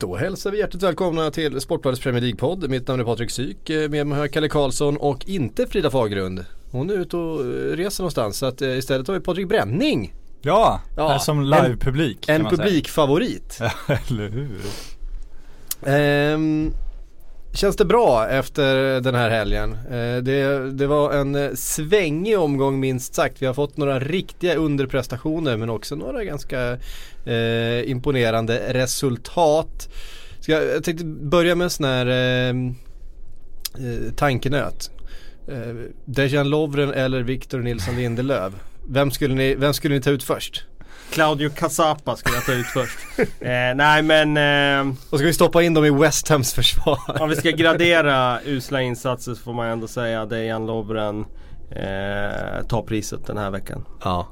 Då hälsar vi hjärtligt välkomna till Sportbladets Premier League-podd. Mitt namn är Patrik Syk. Eh, Med mig har jag Kalle Karlsson och inte Frida Fagerlund. Hon är ute och eh, reser någonstans så att eh, istället har vi Patrik Bränning. Ja, Ja, som en- live-publik En säga. publikfavorit. Eller hur? Ehm, känns det bra efter den här helgen? Eh, det, det var en svängig omgång minst sagt. Vi har fått några riktiga underprestationer men också några ganska eh, imponerande resultat. Ska jag, tänkte börja med en sån här eh, eh, tankenöt. Eh, Dejan Lovren eller Victor Nilsson Lindelöf? Vem skulle, ni, vem skulle ni ta ut först? Claudio Casapa skulle jag ta ut först. eh, nej men eh, Och ska vi stoppa in dem i West Hams försvar? om vi ska gradera usla insatser så får man ändå säga Dejan Lovren eh, tar priset den här veckan. Ja.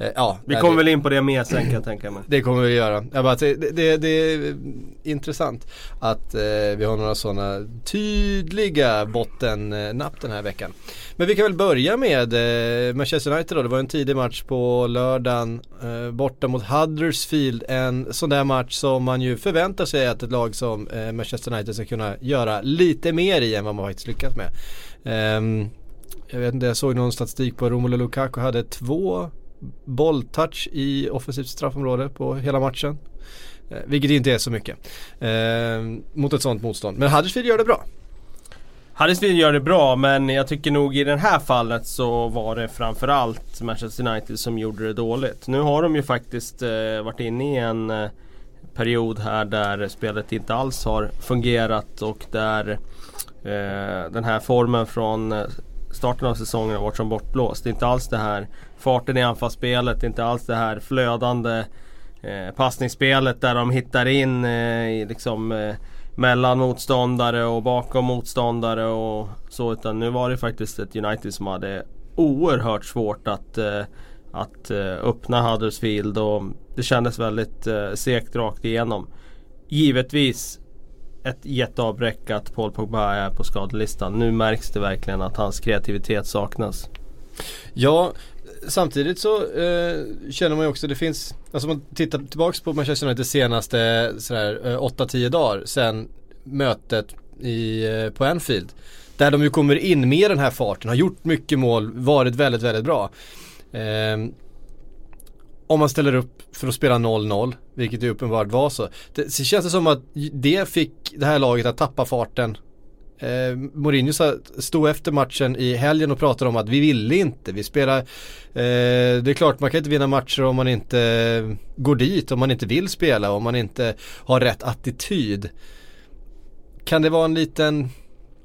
Eh, ja Vi kommer det- väl in på det mer sen kan jag tänka mig. Det kommer vi göra. Jag bara, det, det, det är intressant att eh, vi har några sådana tydliga bottennapp den här veckan. Men vi kan väl börja med eh, Manchester United då. Det var en tidig match på lördagen eh, borta mot Huddersfield. En sån där match som man ju förväntar sig att ett lag som eh, Manchester United ska kunna göra lite mer i än vad man faktiskt lyckats med. Ehm, jag vet inte, jag såg någon statistik på Romelu Lukaku hade två bolltouch i offensivt straffområde på hela matchen. Eh, vilket inte är så mycket. Eh, mot ett sånt motstånd. Men Huddersfield gör det bra. Huddersfield gör det bra men jag tycker nog i det här fallet så var det framförallt Manchester United som gjorde det dåligt. Nu har de ju faktiskt eh, varit inne i en eh, period här där spelet inte alls har fungerat och där eh, den här formen från eh, starten av säsongen har varit som bortblåst. Det är inte alls det här farten i anfallsspelet, inte alls det här flödande eh, passningsspelet där de hittar in eh, liksom eh, mellan motståndare och bakom motståndare och så. Utan nu var det faktiskt ett United som hade oerhört svårt att, eh, att eh, öppna Huddersfield och det kändes väldigt eh, segt rakt igenom. Givetvis ett jätteavbräck att Paul Pogba är på skadelistan. Nu märks det verkligen att hans kreativitet saknas. Ja, samtidigt så eh, känner man ju också det finns, alltså om man tittar tillbaks på Manchester United senaste sådär eh, 8-10 dagar sen mötet i, eh, på Anfield. Där de ju kommer in med den här farten, har gjort mycket mål, varit väldigt, väldigt bra. Eh, om man ställer upp för att spela 0-0, vilket ju uppenbart var så. Det så känns det som att det fick det här laget att tappa farten Eh, Mourinho stod efter matchen i helgen och pratade om att vi ville inte, vi spelar eh, Det är klart man kan inte vinna matcher om man inte eh, går dit, om man inte vill spela, om man inte har rätt attityd. Kan det vara en liten,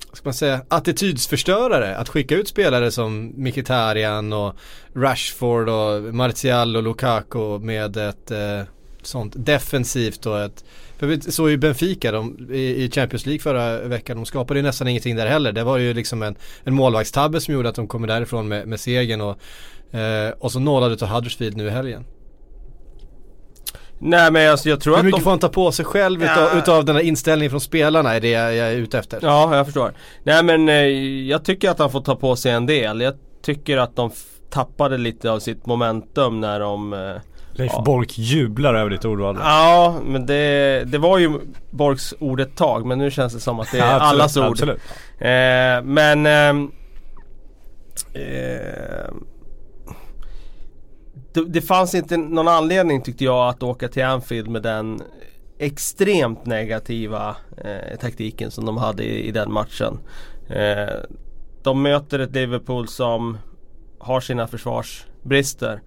vad ska man säga, attitydsförstörare att skicka ut spelare som Mkhitaryan och Rashford och Martial och Lukaku med ett eh, sånt defensivt och ett för vi såg ju Benfica de, i, Champions League förra veckan, de skapade ju nästan ingenting där heller. Det var ju liksom en, en målvaktstabbe som gjorde att de kommer därifrån med, med segern och, eh, och så nollade utav Huddersfield nu i helgen. Nej men alltså jag tror Hur att mycket de... får han ta på sig själv utav, Ja. utav den här inställningen från spelarna är det jag, jag är ute efter. Ja, jag förstår. Nej men eh, jag tycker att han får ta på sig en del. Jag tycker att de tappade lite av sitt momentum när de eh, Leif Ja. Bolk jublar över ditt ordval. Ja, men det, det var ju Borgs ord ett tag men nu känns det som att det är Ja, absolut, allas ord. Absolut. Eh, men ehm, eh, det, det fanns inte någon anledning tyckte jag att åka till Anfield med den extremt negativa eh, taktiken som de hade i, i den matchen. Eh, de möter ett Liverpool som har sina försvarsbrister.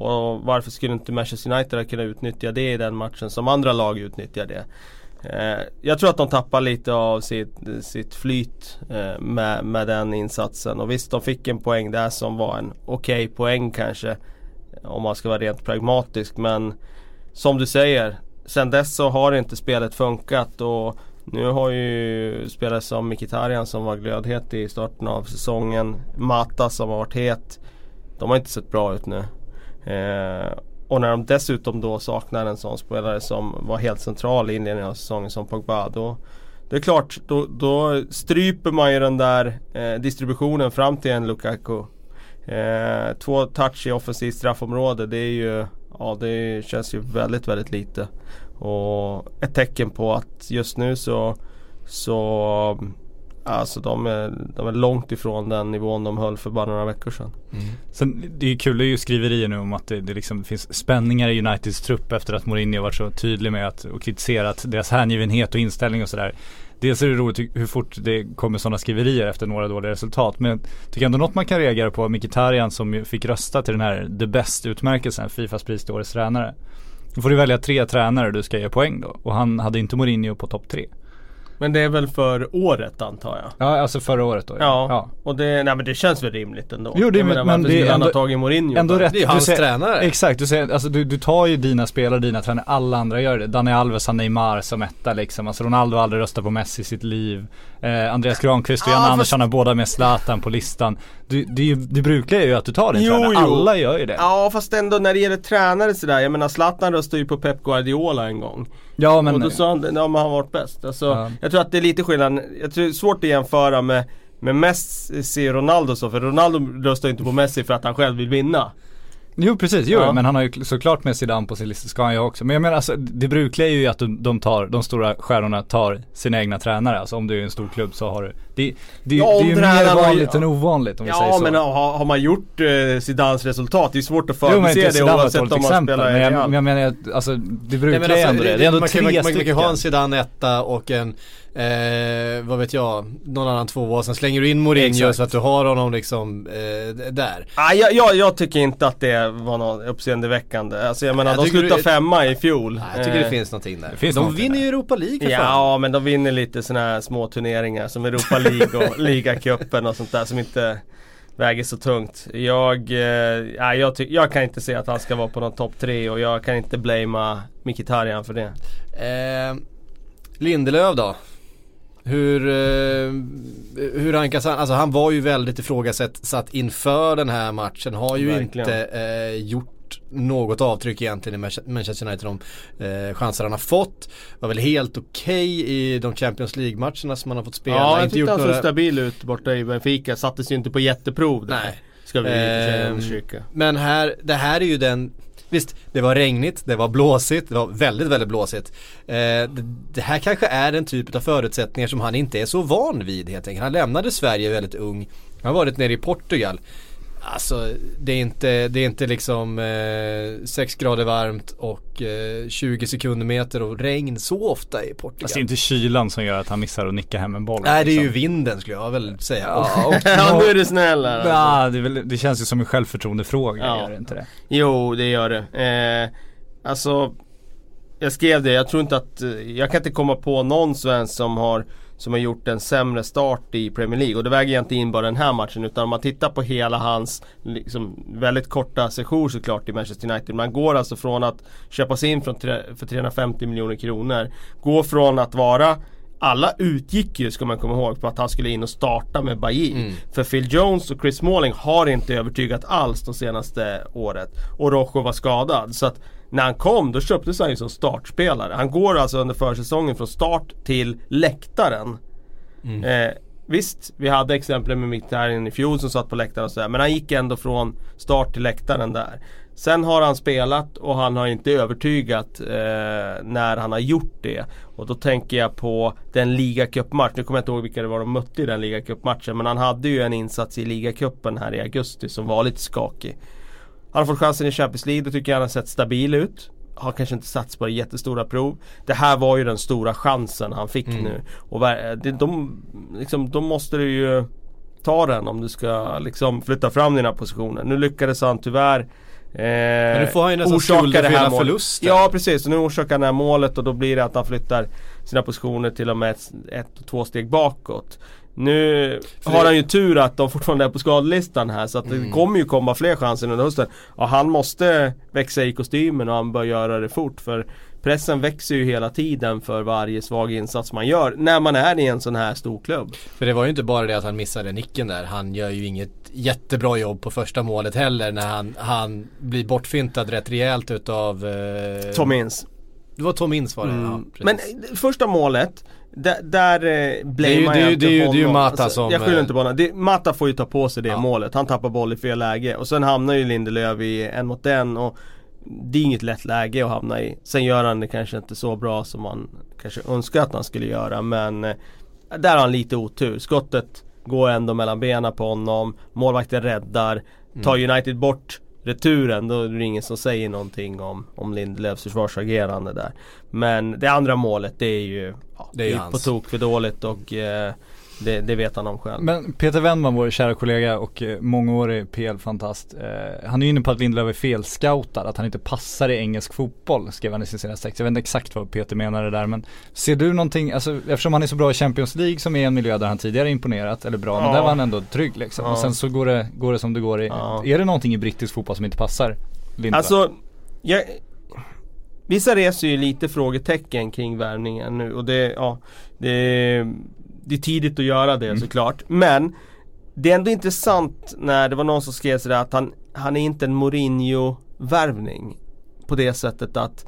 Och varför skulle inte Manchester United kunna utnyttja det i den matchen som andra lag utnyttjar det? Eh, jag tror att de tappar lite av sitt, sitt flyt eh, med, med den insatsen. Och visst, de fick en poäng där som var en okej poäng kanske. Om man ska vara rent pragmatisk. Men som du säger, sen dess så har inte spelet funkat. Och Nu har ju spelare som Mkhitaryan som var glödhet i starten av säsongen. Mata som har varit het. De har inte sett bra ut nu. Eh, och när de dessutom då saknar en sån spelare som var helt central i inledningen av säsongen som Pogba. Då, det är klart, då, då stryper man ju den där eh, distributionen fram till en Lukaku. Eh, två touch i offensivt straffområde, det är ju Ja det känns ju väldigt, väldigt lite. Och ett tecken på att just nu så Så Alltså de är, de är långt ifrån den nivån de höll för bara några veckor sedan. Mm. Sen det är ju kul, det är ju skriverier nu om att det, det liksom finns spänningar i Uniteds trupp efter att Mourinho varit så tydlig med att och kritiserat deras hängivenhet och inställning och sådär. Dels är det roligt hur fort det kommer sådana skriverier efter några dåliga resultat. Men jag tycker ändå något man kan reagera på, Mkhitaryan som ju fick rösta till den här The Best utmärkelsen, Fifas pris till årets tränare. Då får du välja tre tränare du ska ge poäng då. Och han hade inte Mourinho på topp tre. Men det är väl för året antar jag? Ja, alltså förra året då. Ja, ja. och det, nej, men det känns väl rimligt ändå. Jo, det- jag menar, men det är ändå- tagit Mourinho? Ändå rätt. Det är ju du hans säger- tränare. Exakt, du, säger, alltså, du, du tar ju dina spelare, dina tränare, alla andra gör det. Dani Alves har Neymar som etta liksom. Alltså Ronaldo har aldrig röstat på Messi i sitt liv. Eh, Andreas Granqvist och Ja, Janne fast- Andersson har båda med Zlatan på listan. Du, det, det brukliga är ju att du tar din Jo, tränare. jo. Alla gör ju det. Ja, Ja fast ändå när det gäller tränare sådär. Jag menar Zlatan röstade ju på Pep Guardiola en gång. Men... och då sa han, ja men han varit bäst. Alltså, Ja. Jag tror att det är lite skillnad. Jag tror det är svårt att jämföra med med Messi och Ronaldo så, för Ronaldo röstar inte på Messi för att han själv vill vinna. Jo precis, jo, Ja. men han har ju såklart med Zidane på sin lista, ska han ju också. Men jag menar alltså, det brukliga är ju att de, de tar, de stora stjärnorna tar sina egna tränare. Alltså om du är en stor klubb så har du, det, det, Ja, det är ju mer har ju- vanligt än ovanligt om vi säger Ja så. men har, har man gjort eh, Zidanes resultat, det är svårt att inte det Zidane oavsett om man exempel. spelar Men jag, men jag menar alltså det Nej, brukliga är alltså, ändå det. Det är ändå man, tre man, man, man kan ju ha en Zidane etta och en, eh, vad vet jag, någon annan tvåa och sen slänger du in Mourinho Exakt. så att du har honom liksom eh, där. Ah, jag, jag, jag tycker inte att det var något uppseendeväckande. Alltså jag menar Jag de slutade det- femma i fjol. Nej, jag tycker Eh, det finns någonting där. finns de någonting vinner ju Europa League för fan. Ja men de vinner lite sådana här små turneringar som Europa League och Ligacupen och sånt där som inte väger så tungt. Jag, eh, nej, jag, ty- jag kan inte se att han ska vara på någon topp tre och jag kan inte blamea Mkhitaryan för det. Eh, Lindelöf då? Hur, eh, hur rankas han? Alltså han var ju väldigt ifrågasatt satt inför den här matchen. Har ju Verkligen. inte eh, gjort något avtryck egentligen i Manche- Manchester United de eh, chanser han har fått. Var väl helt okej i de Champions League-matcherna som han har fått spela. Ja, jag inte tyckte han såg några- stabil ut borta i Benfica. Sattes ju inte på jätteprov där. Nej. Ska vi understryka. Men här, det här är ju den Visst, det var regnigt, det var blåsigt, det var väldigt, väldigt blåsigt. Eh, det, det här kanske är en typ av förutsättningar som han inte är så van vid helt enkelt. Han lämnade Sverige väldigt ung. Han har varit nere i Portugal. Alltså det är inte, det är inte liksom eh, 6 grader varmt och eh, 20 sekunder meter och regn så ofta i Portugal. Fast det är inte kylan som gör att han missar att nicka hem en boll. Nej det är ju liksom. vinden skulle jag väl säga. Ja, och, ja nu är du snäll här, alltså. ja, det, är väl, det känns ju som en självförtroendefråga, Ja. gör det inte det? Jo, det gör det. Eh, alltså, jag skrev det. Jag tror inte att, eh, jag kan inte komma på någon svensk som har som har gjort en sämre start i Premier League. Och det väger jag inte in bara den här matchen utan om man tittar på hela hans liksom, väldigt korta sejour såklart i Manchester United. Man går alltså från att köpas in från för 350 miljoner kronor. Gå från att vara alla utgick ju ska man komma ihåg på att han skulle in och starta med Bailly. Mm. För Phil Jones och Chris Smalling har inte övertygat alls de senaste året. Och Rojo var skadad. Så att när han kom då köptes han ju som startspelare. Han går alltså under försäsongen från start till läktaren. Eh, visst, vi hade exempel med Mkhitaryan i fjol som satt på läktaren och sådär. Men han gick ändå från start till läktaren där. Sen har han spelat och han har inte övertygat eh, när han har gjort det. Och då tänker jag på den ligacupmatch. Nu kommer jag inte ihåg vilka det var de mötte i den ligacupmatchen. Men han hade ju en insats i ligacupen här i augusti som var lite skakig. Han har fått chansen i Champions League, då tycker jag han har sett stabil ut. Har kanske inte satts på jättestora prov. Det här var ju den stora chansen han fick Mm. nu. Och det, de, liksom, de måste du ju ta den om du ska liksom flytta fram dina positioner. Nu lyckades han tyvär Eh, Men nu får han ju nästan det för hela förlusten. Ja precis, och nu orsakar han det här målet och då blir det att han flyttar sina positioner till och med ett, ett och två steg bakåt. Nu har det- han ju tur att de fortfarande är på skadelistan här så att det Mm. kommer ju komma fler chanser under hösten. Ja, han måste växa i kostymen och han bör göra det fort för pressen växer ju hela tiden för varje svag insats man gör när man är i en sån här stor klubb. För det var ju inte bara det att han missade nicken där. Han gör ju inget jättebra jobb på första målet heller när han, han blir bortfintad rätt rejält utav eh, Tom Ince. Det var Tom Ince var det, Mm. ja. Men eh, första målet där, där eh, blamear det jag inte det honom. det är ju Mata som, Jag skyller eh, inte på honom. Det, Mata får ju ta på sig det Ja. målet. Han tappar boll i fel läge. Och sen hamnar ju Lindelöf i en mot en. Och det är inget lätt läge att hamna i. Sen gör han det kanske inte så bra som man kanske önskar att han skulle göra. Men eh, där har han lite otur. Skottet går ändå mellan benen på honom. Målvakten räddar. Tar Mm. United bort returen då är det ingen som säger någonting om, om Lindelöfs försvarsagerande där. Men det andra målet det är ju ja, Det är ju på tok för dåligt och eh, det, det vet han om själv. Men Peter Wennman, vår kära kollega och eh, mångårig PL-fantast. Eh, han är inne på att Lindelöf är felscoutad, att han inte passar i engelsk fotboll, skrev han i sin senaste text. Jag vet inte exakt vad Peter menade där men ser du någonting, alltså eftersom han är så bra i Champions League som är en miljö där han tidigare imponerat, eller bra, men Ja. där var han ändå trygg liksom. Ja. Och sen så går det, går det som det går i, Ja. är det någonting i brittisk fotboll som inte passar Lindelöf? Alltså, jag, vissa reser ju lite frågetecken kring värvningen nu och det, ja, det, det är tidigt att göra det såklart. Men det är ändå intressant när det var någon som skrev sådär att han, han är inte en Mourinho-värvning. På det sättet att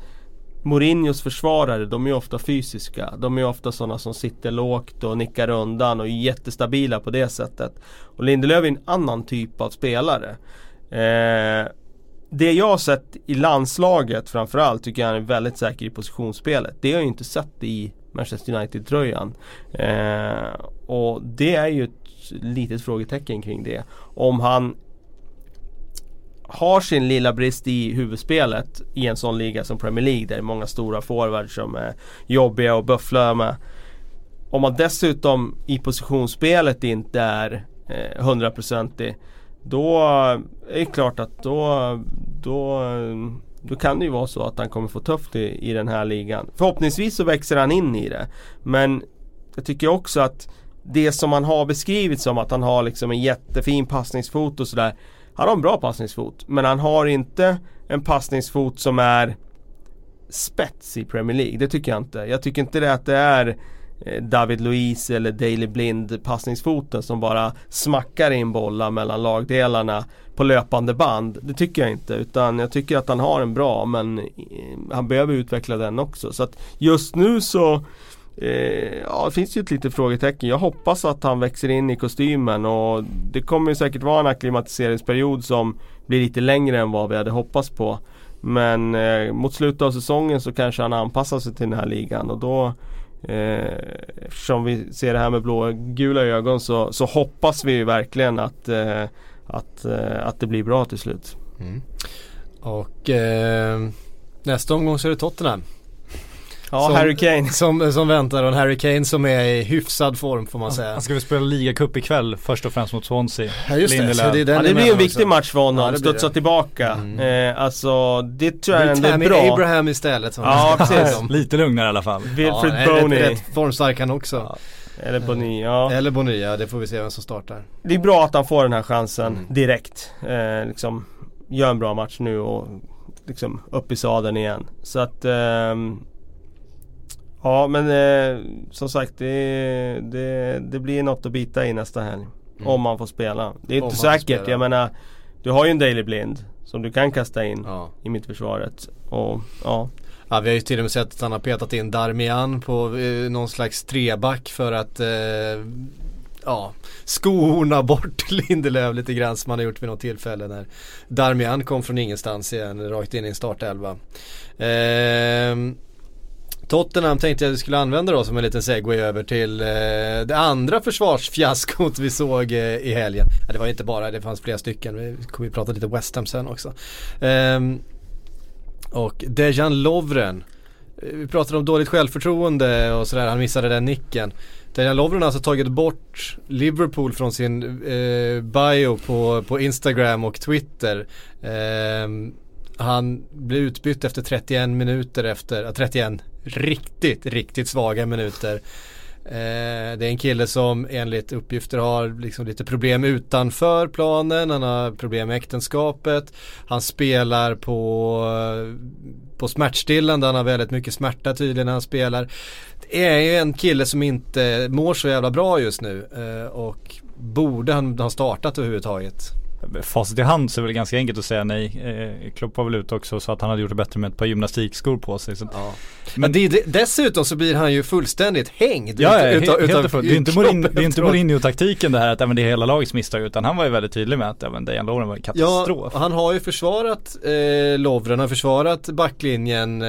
Mourinhos försvarare, de är ofta fysiska. De är ofta sådana som sitter lågt och nickar undan och är jättestabila på det sättet. Och Lindelöf är en annan typ av spelare. Eh, det jag har sett i landslaget framförallt tycker jag han är väldigt säker i positionsspelet. Det har jag ju inte sett i Manchester United-tröjan. Eh, och det är ju ett litet frågetecken kring det. Om han har sin lilla brist i huvudspelet i en sån liga som Premier League där det är många stora forwards som är jobbiga och buffla med. Om man dessutom i positionsspelet inte är eh, hundraprocentig då eh, är det klart att då, då, eh, då kan det ju vara så att han kommer få tufft i, i den här ligan. Förhoppningsvis så växer han in i det. Men jag tycker också att det som han har beskrivit som att han har liksom en jättefin passningsfot och sådär. Han har en bra passningsfot men han har inte en passningsfot som är spets i Premier League. Det tycker jag inte. Jag tycker inte det att det är Eh, David Luiz eller Daley Blind passningsfoten som bara smackar in bollar mellan lagdelarna på löpande band. Det tycker jag inte utan jag tycker att han har en bra men eh, han behöver utveckla den också. Så att just nu så eh, Ja det finns ju ett litet frågetecken. Jag hoppas att han växer in i kostymen och det kommer ju säkert vara en akklimatiseringsperiod som blir lite längre än vad vi hade hoppats på. Men eh, mot slutet av säsongen så kanske han anpassar sig till den här ligan och då Eh, eftersom vi ser det här med blågula ögon så, så hoppas vi ju verkligen att, eh, att, eh, att det blir bra till slut. Mm. Och eh, nästa omgång så är det Tottenham. Ja, Som- Harry Kane. Som, som väntar och en Harry Kane som är i hyfsad form får man säga. Han ska väl spela ligacup ikväll först och främst mot Swansea. Ja just det, så det är den Ja, det blir en viktig också. match för honom, Ja, studsa tillbaka. Mm. Eh, alltså det tror jag Det ändå är bra. Abraham istället som Ja, precis. Lite lugnare i alla fall. Wilfred ja, Boney. Rätt, rätt formstark han också. Ja. Eller Bonny, ja. Eller Bonilla, det får vi se vem som startar. Det är bra att han får den här chansen Mm. direkt. Eh, liksom, gör en bra match nu och liksom upp i sadeln igen. Så att ehm, Ja men eh, som sagt det, det, det blir något att bita i nästa helg. Mm. Om man får spela. Det är Om inte säkert. Jag menar Du har ju en Daily Blind som du kan kasta in Ja. i mittförsvaret. Och ja. Ja vi har ju till och med sett att han har petat in Darmian på eh, någon slags treback för att eh, ja, skohorna bort Lindelöf lite grann som han har gjort vid något tillfälle när Darmian kom från ingenstans igen rakt in i en startelva. Ehm, Tottenham tänkte jag att vi skulle använda då som en liten segway över till eh, det andra försvarsfiaskot vi såg eh, i helgen. Ja, det var ju inte bara, det fanns flera stycken. Vi kommer ju prata lite West Ham sen också. Ehm, och Dejan Lovren. Eh, vi pratade om dåligt självförtroende och sådär, han missade den nicken. Dejan Lovren har alltså tagit bort Liverpool från sin eh, bio på, på Instagram och Twitter. Ehm, han blev utbytt efter 31 minuter efter, eh, ja, 31 riktigt, riktigt svaga minuter. Eh, det är en kille som enligt uppgifter har liksom lite problem utanför planen, han har problem med äktenskapet, han spelar på, på smärtstillande, han har väldigt mycket smärta tydligen när han spelar. Det är ju en kille som inte mår så jävla bra just nu eh, och borde han ha startat överhuvudtaget. Facit i hand så är det väl ganska enkelt att säga nej. Eh, Klopp var väl ute också så att han hade gjort det bättre med ett par gymnastikskor på sig. Så. Ja. Men det, det, dessutom så blir han ju fullständigt hängd. Ja, utav- helt, utav- helt utav. Det är inte det är inte. Mourinho-taktiken det här att ja, men det är hela lagets misstag utan han var ju väldigt tydlig med att ja, men Dejan Lovren var en Ja, katastrof. han har ju försvarat eh, Lovren, han har försvarat backlinjen. Eh,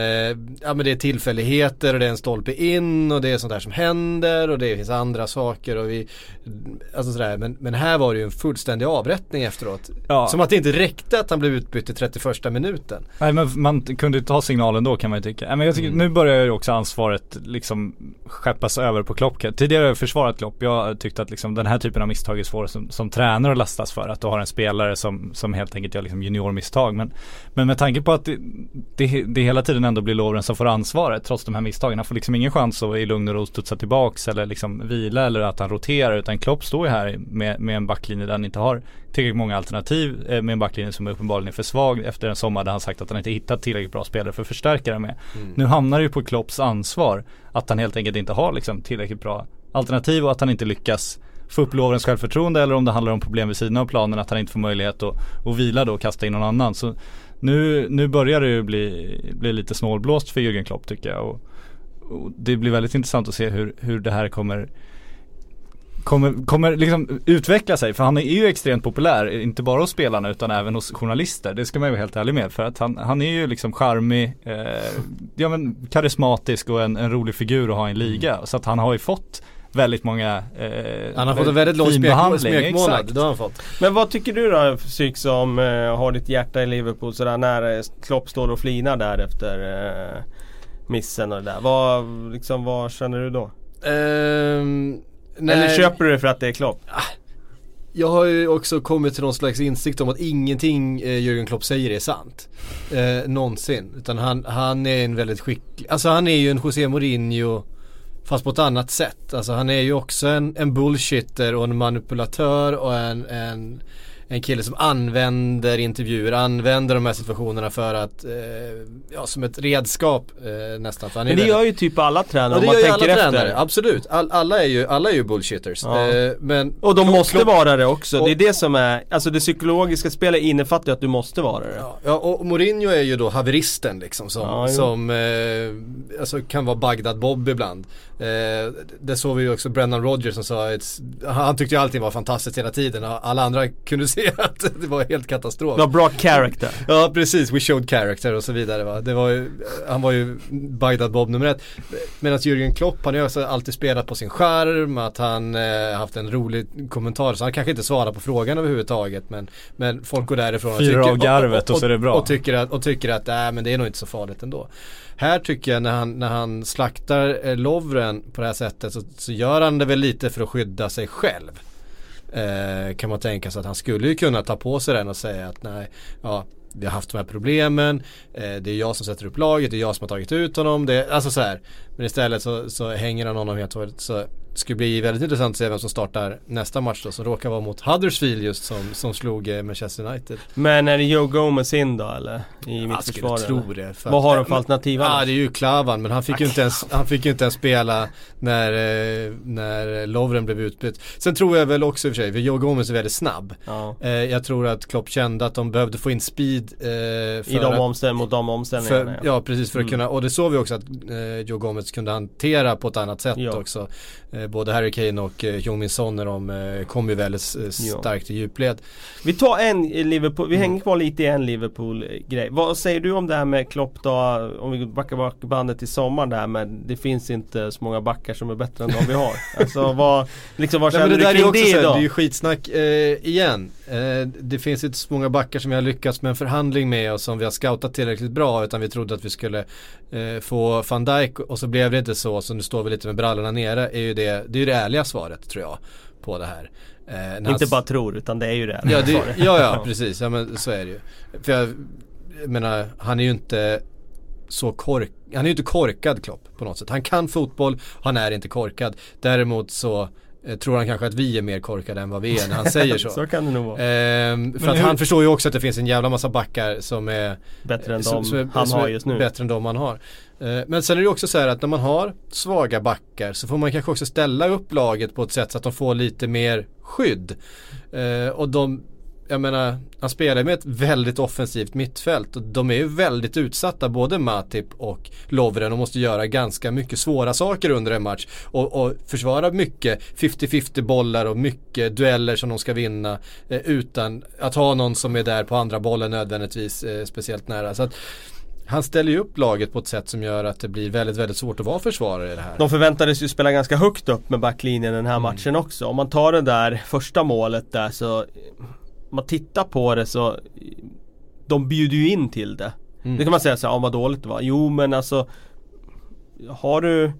ja men det är tillfälligheter och det är en stolpe in och det är sånt där som händer och det finns andra saker och vi Alltså sådär, men, men här var det ju en fullständig avrättning efteråt. Ja. Som att det inte räckte att han blev utbytt i 31 minuten. Nej men man kunde ta signalen då kan man ju tycka. Nej, men jag tycker, Mm. nu börjar ju också ansvaret liksom skeppas över på Klopp. Tidigare har jag försvarat Klopp. Jag tyckte att liksom den här typen av misstag är svåra som, som tränare att lastas för. Att du har en spelare som, som helt enkelt gör liksom juniormisstag. Men, men med tanke på att det, det, det hela tiden ändå blir Lovren som får ansvaret trots de här misstagen. Han får liksom ingen chans att i lugn och ro studsa tillbaks eller liksom vila eller att han roterar. Utan Klopp står ju här med, med en backlinje där han inte har tillräckligt många alternativ. Eh, med en backlinje som uppenbarligen är för svag efter en sommar där han sagt att han inte hittat tillräckligt bra spelare för att förstärka det med. Nu hamnar det ju på Klopps ansvar att han helt enkelt inte har liksom tillräckligt bra alternativ och att han inte lyckas få upp Lovrens självförtroende eller om det handlar om problem vid sidan av planen att han inte får möjlighet att, att vila då och kasta in någon annan. Så nu, nu börjar det ju bli, bli lite snålblåst för Jürgen Klopp tycker jag. Och, och det blir väldigt intressant att se hur, hur det här kommer Kommer, kommer liksom utveckla sig för han är ju extremt populär, inte bara hos spelarna utan även hos journalister. Det ska man ju vara helt ärlig med för att han, han är ju liksom charmig, eh, ja men karismatisk och en, en rolig figur att ha i en liga. Så att han har ju fått väldigt många eh, Han har fått en väldigt lång smek, smekmånad, exakt. det har han fått. Men vad tycker du då Psyk som eh, har ditt hjärta i Liverpool sådär när eh, Klopp står och flinar där efter eh, missen och det där. Vad, liksom, vad känner du då? Ehm, nej. Eller köper du det för att det är Klopp? Jag har ju också kommit till någon slags insikt om att ingenting eh, Jürgen Klopp säger är sant. Eh, någonsin. Utan han, han är en väldigt skicklig, alltså han är ju en José Mourinho fast på ett annat sätt. Alltså han är ju också en, en bullshitter och en manipulatör och en, en, en kille som använder intervjuer, använder de här situationerna för att, eh, ja som ett redskap eh, nästan. Men det gör ju typ alla tränare om man tänker alla efter. tränare, absolut. All, alla, är ju, alla är ju bullshitters. Ja. Eh, men Och de Klopp- måste Klopp- vara det också. och- det är det som är, alltså det psykologiska spelet innefattar ju att du måste vara det. Ja, ja och Mourinho är ju då haveristen liksom som, Ja, som eh, alltså kan vara Bagdad-Bob ibland. Eh, det såg vi ju också Brendan Rodgers som sa att han tyckte ju allting var fantastiskt hela tiden och alla andra kunde se att det var helt katastrof. Du har bra character. Ja precis, we showed character och så vidare va. Det var ju, han var ju Bagdad-Bob nummer ett. Medan Jürgen Klopp, han har ju alltid spelat på sin skärm, att han eh, haft en rolig kommentar. Så han kanske inte svarar på frågan överhuvudtaget men, men folk går därifrån och tycker, av garvet och så är det bra. Och tycker att, och tycker att äh, men det är nog inte så farligt ändå. Här tycker jag när han, när han slaktar eh, Lovren på det här sättet så, så gör han det väl lite för att skydda sig själv. Eh, kan man tänka sig att han skulle ju kunna ta på sig den och säga att nej, ja vi har haft de här problemen, eh, det är jag som sätter upp laget, det är jag som har tagit ut honom, det, alltså så här. Men istället så, så hänger han honom helt och hållet. Så det skulle bli väldigt intressant att se vem som startar nästa match då som råkar vara mot Huddersfield just som, som slog eh, Manchester United. Men är det Joe Gomez in då eller? I Jag skulle tro det. Vad har de för alternativ Ja det är ju Klavan men han fick ju inte ens, han fick ju inte ens spela när, eh, när Lovren blev utbytt. Sen tror jag väl också i och för sig, för Joe Gomez är väldigt snabb. Ja. Eh, jag tror att Klopp kände att de behövde få in speed I de att, omställ- mot de omställningarna för, ja precis för att Mm. kunna, och det såg vi också att Joe Gomez kunde hantera på ett annat sätt Ja. också. Eh, både Harry Kane och eh, Jong Min Son när de eh, kom ju väldigt eh, starkt i djupled. Vi tar en Liverpool, vi Mm. hänger kvar lite i en Liverpool-grej. Vad säger du om det här med Klopp då? Om vi backar bak bandet till sommaren där men det finns inte så många backar som är bättre än de vi har. Alltså vad, liksom vad Nej, känner men det du kring det då? det är ju skitsnack eh, igen. Eh, det finns inte så många backar som vi har lyckats med en förhandling med och som vi har scoutat tillräckligt bra utan vi trodde att vi skulle eh, få van Dijk och så blev det inte så så nu står vi lite med brallorna nere är ju det, det är ju det ärliga svaret tror jag på det här. Eh, Inte han- bara tror utan det är ju det. Ja, det, ja, ja precis, ja men så är det ju. För jag, jag menar, han är ju inte så kork, han är ju inte korkad Klopp på något sätt. Han kan fotboll, han är inte korkad. Däremot så tror han kanske att vi är mer korkade än vad vi är när han säger så. så kan det nog vara. Ehm, för att hur- han förstår ju också att det finns en jävla massa backar som är Bättre än som- de som är- han har just nu. Bättre än de han har. Eh, Men sen är det också så här att när man har svaga backar så får man kanske också ställa upp laget på ett sätt så att de får lite mer skydd. Eh, Och de, jag menar, han spelar med ett väldigt offensivt mittfält och de är ju väldigt utsatta både Matip och Lovren och måste göra ganska mycket svåra saker under en match och, och försvara mycket 50-50 bollar och mycket dueller som de ska vinna eh, utan att ha någon som är där på andra bollen nödvändigtvis eh, speciellt nära. Så att han ställer ju upp laget på ett sätt som gör att det blir väldigt, väldigt svårt att vara försvarare i det här. De förväntades ju spela ganska högt upp med backlinjen den här Mm. matchen också. Om man tar det där första målet där så man tittar på det så De bjuder ju in till det. Mm. Det kan man säga så här, ja, vad dåligt det var. Jo men alltså Har du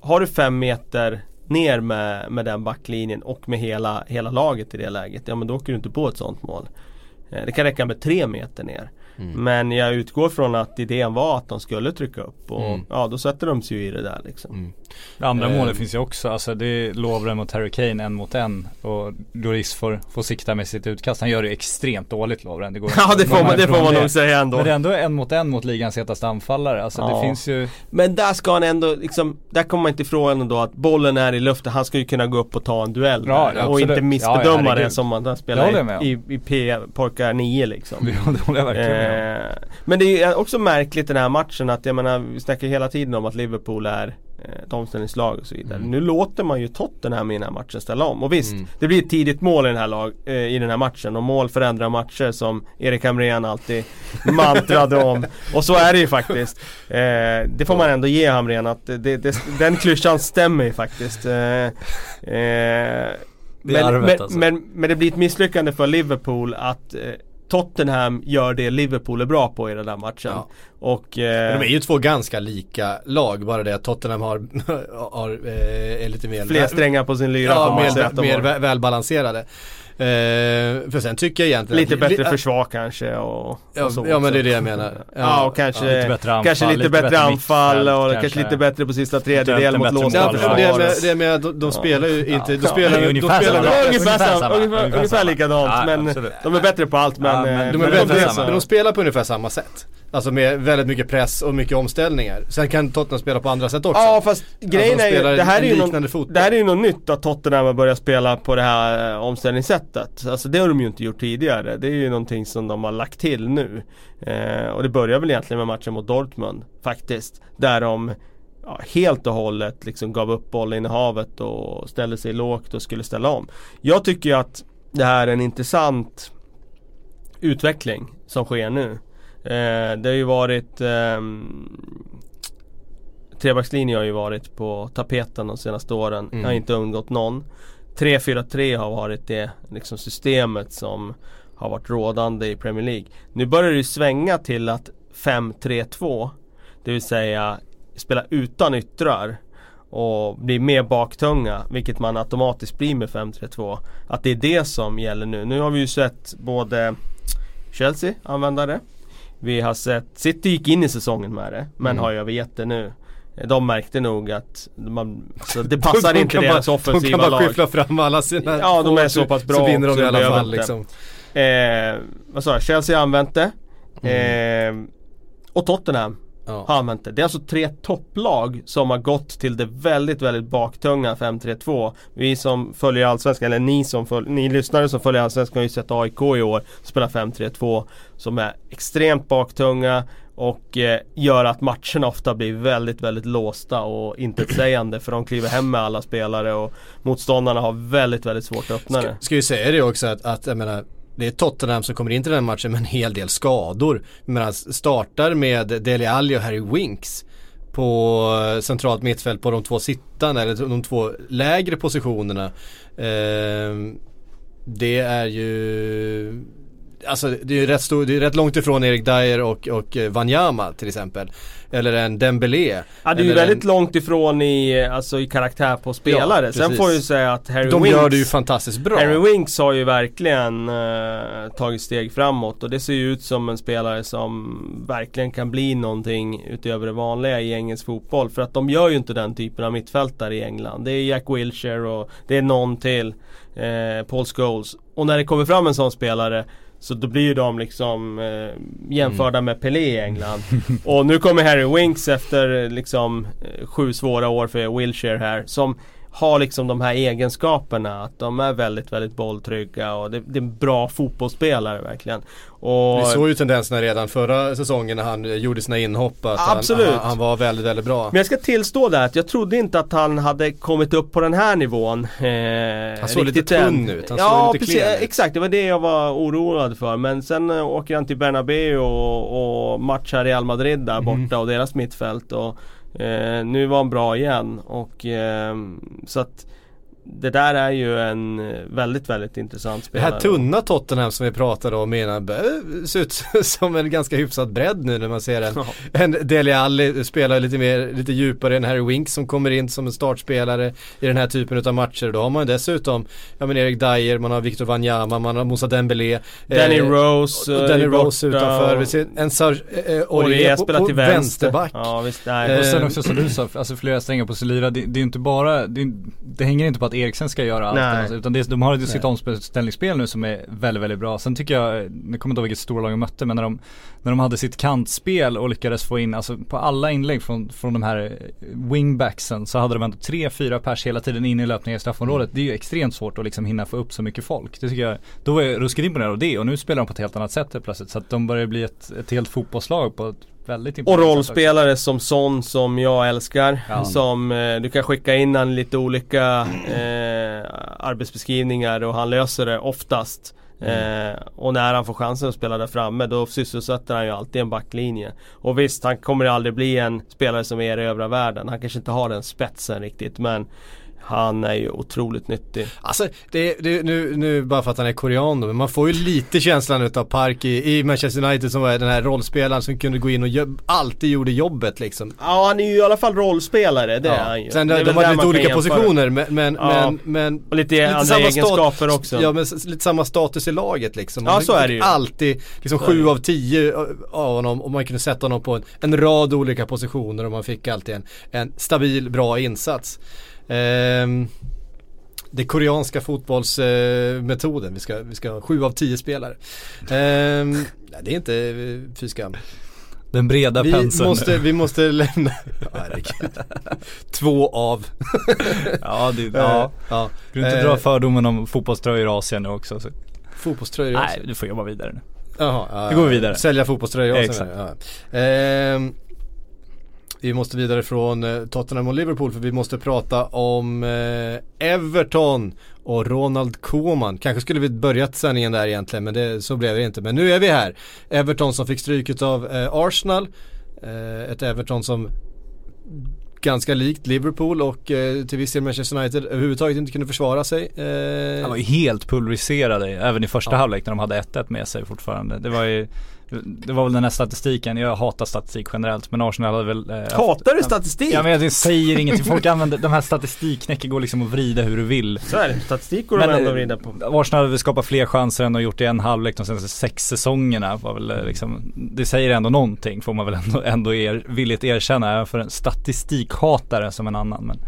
Har du fem meter ner med, med den backlinjen och med hela, hela laget i det läget. Ja men då åker du inte på ett sånt mål. Eh, Det kan räcka med tre meter ner. Mm. Men jag utgår från att idén var att de skulle trycka upp och Mm. ja då sätter de sig ju i det där liksom. Mm. Andra Eh. målet finns ju också, alltså det är Lovren mot Harry Kane en mot en och Doris får, får sikta med sitt utkast. Han gör det extremt dåligt Lovren. Det går Ja det får man, det får man det. nog säga ändå. Men det är ändå en mot en mot ligans hetaste anfallare. Alltså Ja. det finns ju Men där ska han ändå liksom, där kommer man inte ifrån ändå att bollen är i luften, han ska ju kunna gå upp och ta en duell Ja, där, ja, och inte Ja, missbedöma ja, det herregud. som man Det spelar i, i, i P, Porkar 9 liksom. det håller jag verkligen med om. Eh, men det är också märkligt den här matchen att jag menar, vi snackar hela tiden om att Liverpool är eh, ett omställningslag och så vidare. Mm. Nu låter man ju Tottenham i den här matchen ställa om. Och visst, Mm. det blir ett tidigt mål i den här, lag, eh, i den här matchen och mål förändrar matcher som Erik Hamrén alltid mantrade om. Och så är det ju faktiskt. Eh, det får man ändå ge Hamrén att det, det, den klyschan stämmer ju faktiskt. Eh, eh, men, arvet men, alltså. men, men det blir ett misslyckande för Liverpool att eh, Tottenham gör det Liverpool är bra på i den där matchen. Ja. Och eh, De är ju två ganska lika lag, bara det att Tottenham har, har eh, är lite mer fler strängar på sin lyra Ja, mer, mer välbalanserade. Eh, för sen tycker jag egentligen Lite att- bättre li- försvar kanske och, Ja, och så ja men det är det jag menar. Ja, och kanske, lite bättre anfall, kanske lite, lite bättre, bättre anfall och kanske. kanske. lite bättre på sista tredjedel Eventuellt mot låsta Ja, för det, med, det med att de, de spelar ju inte, de spelar, de ungefär spelar. Ja, ungefär, Ungefär samma, ungefär, likadant Ja, men de är bättre på allt men, Ja, eh, de, är men de spelar på ungefär samma sätt. Alltså med väldigt mycket press och mycket omställningar. Sen kan Tottenham spela på andra sätt också. Ja fast grejen de är ju, det här är ju, någon, det här är ju något nytt att Tottenham har börjat spela på det här eh, omställningssättet. Alltså det har de ju inte gjort tidigare. Det är ju någonting som de har lagt till nu. Eh, och det börjar väl egentligen med matchen mot Dortmund faktiskt. Där de ja, helt och hållet liksom gav upp bollinnehavet och ställde sig lågt och skulle ställa om. Jag tycker ju att det här är en intressant utveckling som sker nu. Eh, det har ju varit ehm, Trebackslinjen har ju varit på tapeten de senaste åren. Mm. Har inte undgått någon. 3-4-3 har varit det liksom systemet som har varit rådande i Premier League. Nu börjar det ju svänga till att 5-3-2 Det vill säga spela utan yttrar och bli mer baktunga, vilket man automatiskt blir med 5-3-2. Att det är det som gäller nu. Nu har vi ju sett både Chelsea använda det. Vi har sett, City gick in i säsongen med det, men Mm. har ju övergett det nu. De märkte nog att man, så det passar De inte deras bara, offensiva De kan bara lag. skyffla fram alla sina Ja, de är så pass bra Så vinner de i alla fall liksom. Eh, vad sa jag? Chelsea har använt det. Mm. Eh, och Tottenham Ja. har använt det. Det är alltså tre topplag som har gått till det väldigt, väldigt baktunga 5-3-2. Vi som följer Allsvenskan, eller ni som följer, ni lyssnare som följer Allsvenskan har ju sett AIK i år spela 5-3-2 som är extremt baktunga och eh, gör att matcherna ofta blir väldigt, väldigt låsta och intetsägande för de kliver hem med alla spelare och motståndarna har väldigt, väldigt svårt att öppna Ska, det. ska ju säga det också att, att jag menar det är Tottenham som kommer in till den här matchen med en hel del skador. Men startar med Dele Alli och Harry Winks på eh, centralt mittfält på de två sittande eller de två lägre positionerna. Eh, det är ju alltså det är ju rätt, stor, det är rätt långt ifrån Erik Dyer och, och eh, Wanyama till exempel. Eller en Dembélé. Ja det är ju väldigt en, långt ifrån i, alltså, i karaktär på spelare. Ja, Sen får jag ju säga att Harry De Winks gör det ju fantastiskt bra. Harry Winks har ju verkligen eh, tagit steg framåt och det ser ju ut som en spelare som verkligen kan bli någonting utöver det vanliga i engelsk fotboll. För att de gör ju inte den typen av mittfältare i England. Det är Jack Wilshere och det är någon till. Eh, Paul Scholes. Och när det kommer fram en sån spelare så då blir ju de liksom eh, jämförda med Pelé i England. och nu kommer Harry Winks efter liksom eh, sju svåra år för Wilshere här. Som har liksom de här egenskaperna. Att de är väldigt, väldigt bolltrygga och det, det är en bra fotbollsspelare verkligen. Och Vi såg ju tendenserna redan förra säsongen när han eh, gjorde sina inhopp. Att Absolut. Han, han, var väldigt, väldigt bra. Men jag ska tillstå där att jag trodde inte att han hade kommit upp på den här nivån. Eh, Han såg lite tunn ut, han ja, lite precis, ut. exakt. Det var det jag var oroad för. Men sen eh, åker han till Bernabeu och, och matchar Real Madrid där borta och deras mittfält. Och, Eh, nu var han bra igen. Och, eh, så att det där är ju en eh, väldigt, väldigt intressant Det spelare. här tunna Tottenham som vi pratade om innan börjar se ut som en ganska hyfsad bredd nu när man ser en, Ja. en Dele Alli spela lite mer, lite djupare än Harry Winks som kommer in som en startspelare i den här typen av matcher. Då har man ju dessutom, ja men Erik Dyer, man har Victor Wanyama, man har Moussa Dembélé. Danny eh, Rose och eh, Danny Rose utanför. Vi ser en Sar, eh, Aurier på, spelar på till vänster. vänsterback. Ja, visst, nej. Eh, Och sen också som du sa, alltså flera strängar på sig lyra. Det, det är inte bara, det, det hänger inte på att Eriksen ska göra allt. Alltså, utan det, de har ju sitt omställningsspel nu som är väldigt, väldigt bra. Sen tycker jag, nu kommer jag inte ihåg vilket stora lag de mötte, men när de, när de hade sitt kantspel och lyckades få in, alltså på alla inlägg från, från de här wingbacksen så hade de ändå tre, fyra pers hela tiden in i löpningen i straffområdet. Det är ju extremt svårt att liksom hinna få upp så mycket folk. Det tycker jag, då var jag ruskigt imponerad av det och nu spelar de på ett helt annat sätt plötsligt. Så att de börjar bli ett, ett helt fotbollslag på ett väldigt Och sätt också. rollspelare som sån som jag älskar. Ja. Som eh, du kan skicka in han lite olika eh, arbetsbeskrivningar och han löser det oftast. Mm. Eh, och när han får chansen att spela där framme då sysselsätter han ju alltid en backlinje. Och visst, han kommer aldrig bli en spelare som erövrar världen. Han kanske inte har den spetsen riktigt men han är ju otroligt nyttig. Alltså, det, det, nu, nu bara för att han är korean då, men man får ju lite känslan utav Park i, i Manchester United som var den här rollspelaren som kunde gå in och gö- alltid gjorde jobbet liksom. Ja, han är ju i alla fall rollspelare, det är han ju. Sen Det de, man lite olika jämföra. positioner men, men, Ja. men, men Och lite, andra samma egenskaper också. Ja men lite samma status i laget liksom. Ja, Man så fick är det ju. Alltid liksom Så sju ju. av tio av honom och man kunde sätta honom på en, en rad olika positioner och man fick alltid en, en stabil, bra insats. Ehm, det koreanska fotbollsmetoden, vi, ska, vi ska ha sju av tio spelare. Nej, det är inte eh, fy skam. Den breda Vi penseln. måste, vi måste lämna. Två av. Ja, det, ja. ja. Du inte Eh, dra fördomen om fotbollströjor i Asien nu också. Så. Fotbollströjor Nej, också. du får jobba vidare nu. Jaha, ja, Vi går vidare. Sälja fotbollströjor också. Exakt. Ja. Ehm, vi måste vidare från eh, Tottenham och Liverpool för vi måste prata om eh, Everton och Ronald Koeman. Kanske skulle vi börjat sändningen där egentligen men det, så blev det inte. Men nu är vi här. Everton som fick stryket av eh, Arsenal. Ett Everton som ganska likt Liverpool och eh, till viss del Manchester United överhuvudtaget inte kunde försvara sig. Eh, Han var ju helt pulveriserade även i första Ja. halvlek när de hade 1-1 med sig fortfarande. Det var ju det var väl den här statistiken, jag hatar statistik generellt men Arsenal hade väl eh, haft- Hatar du statistik? Ja men jag säger ingenting, folk använder, de här statistikknäcken går liksom att vrida hur du vill. Så är det, statistik går Men, de ändå eh, att vrida på. Arsenal hade väl skapat fler chanser än de gjort i en halvlek de senaste sex säsongerna var väl eh, liksom, Det säger ändå någonting får man väl ändå, ändå er, villigt erkänna även för en statistikhatare som en annan men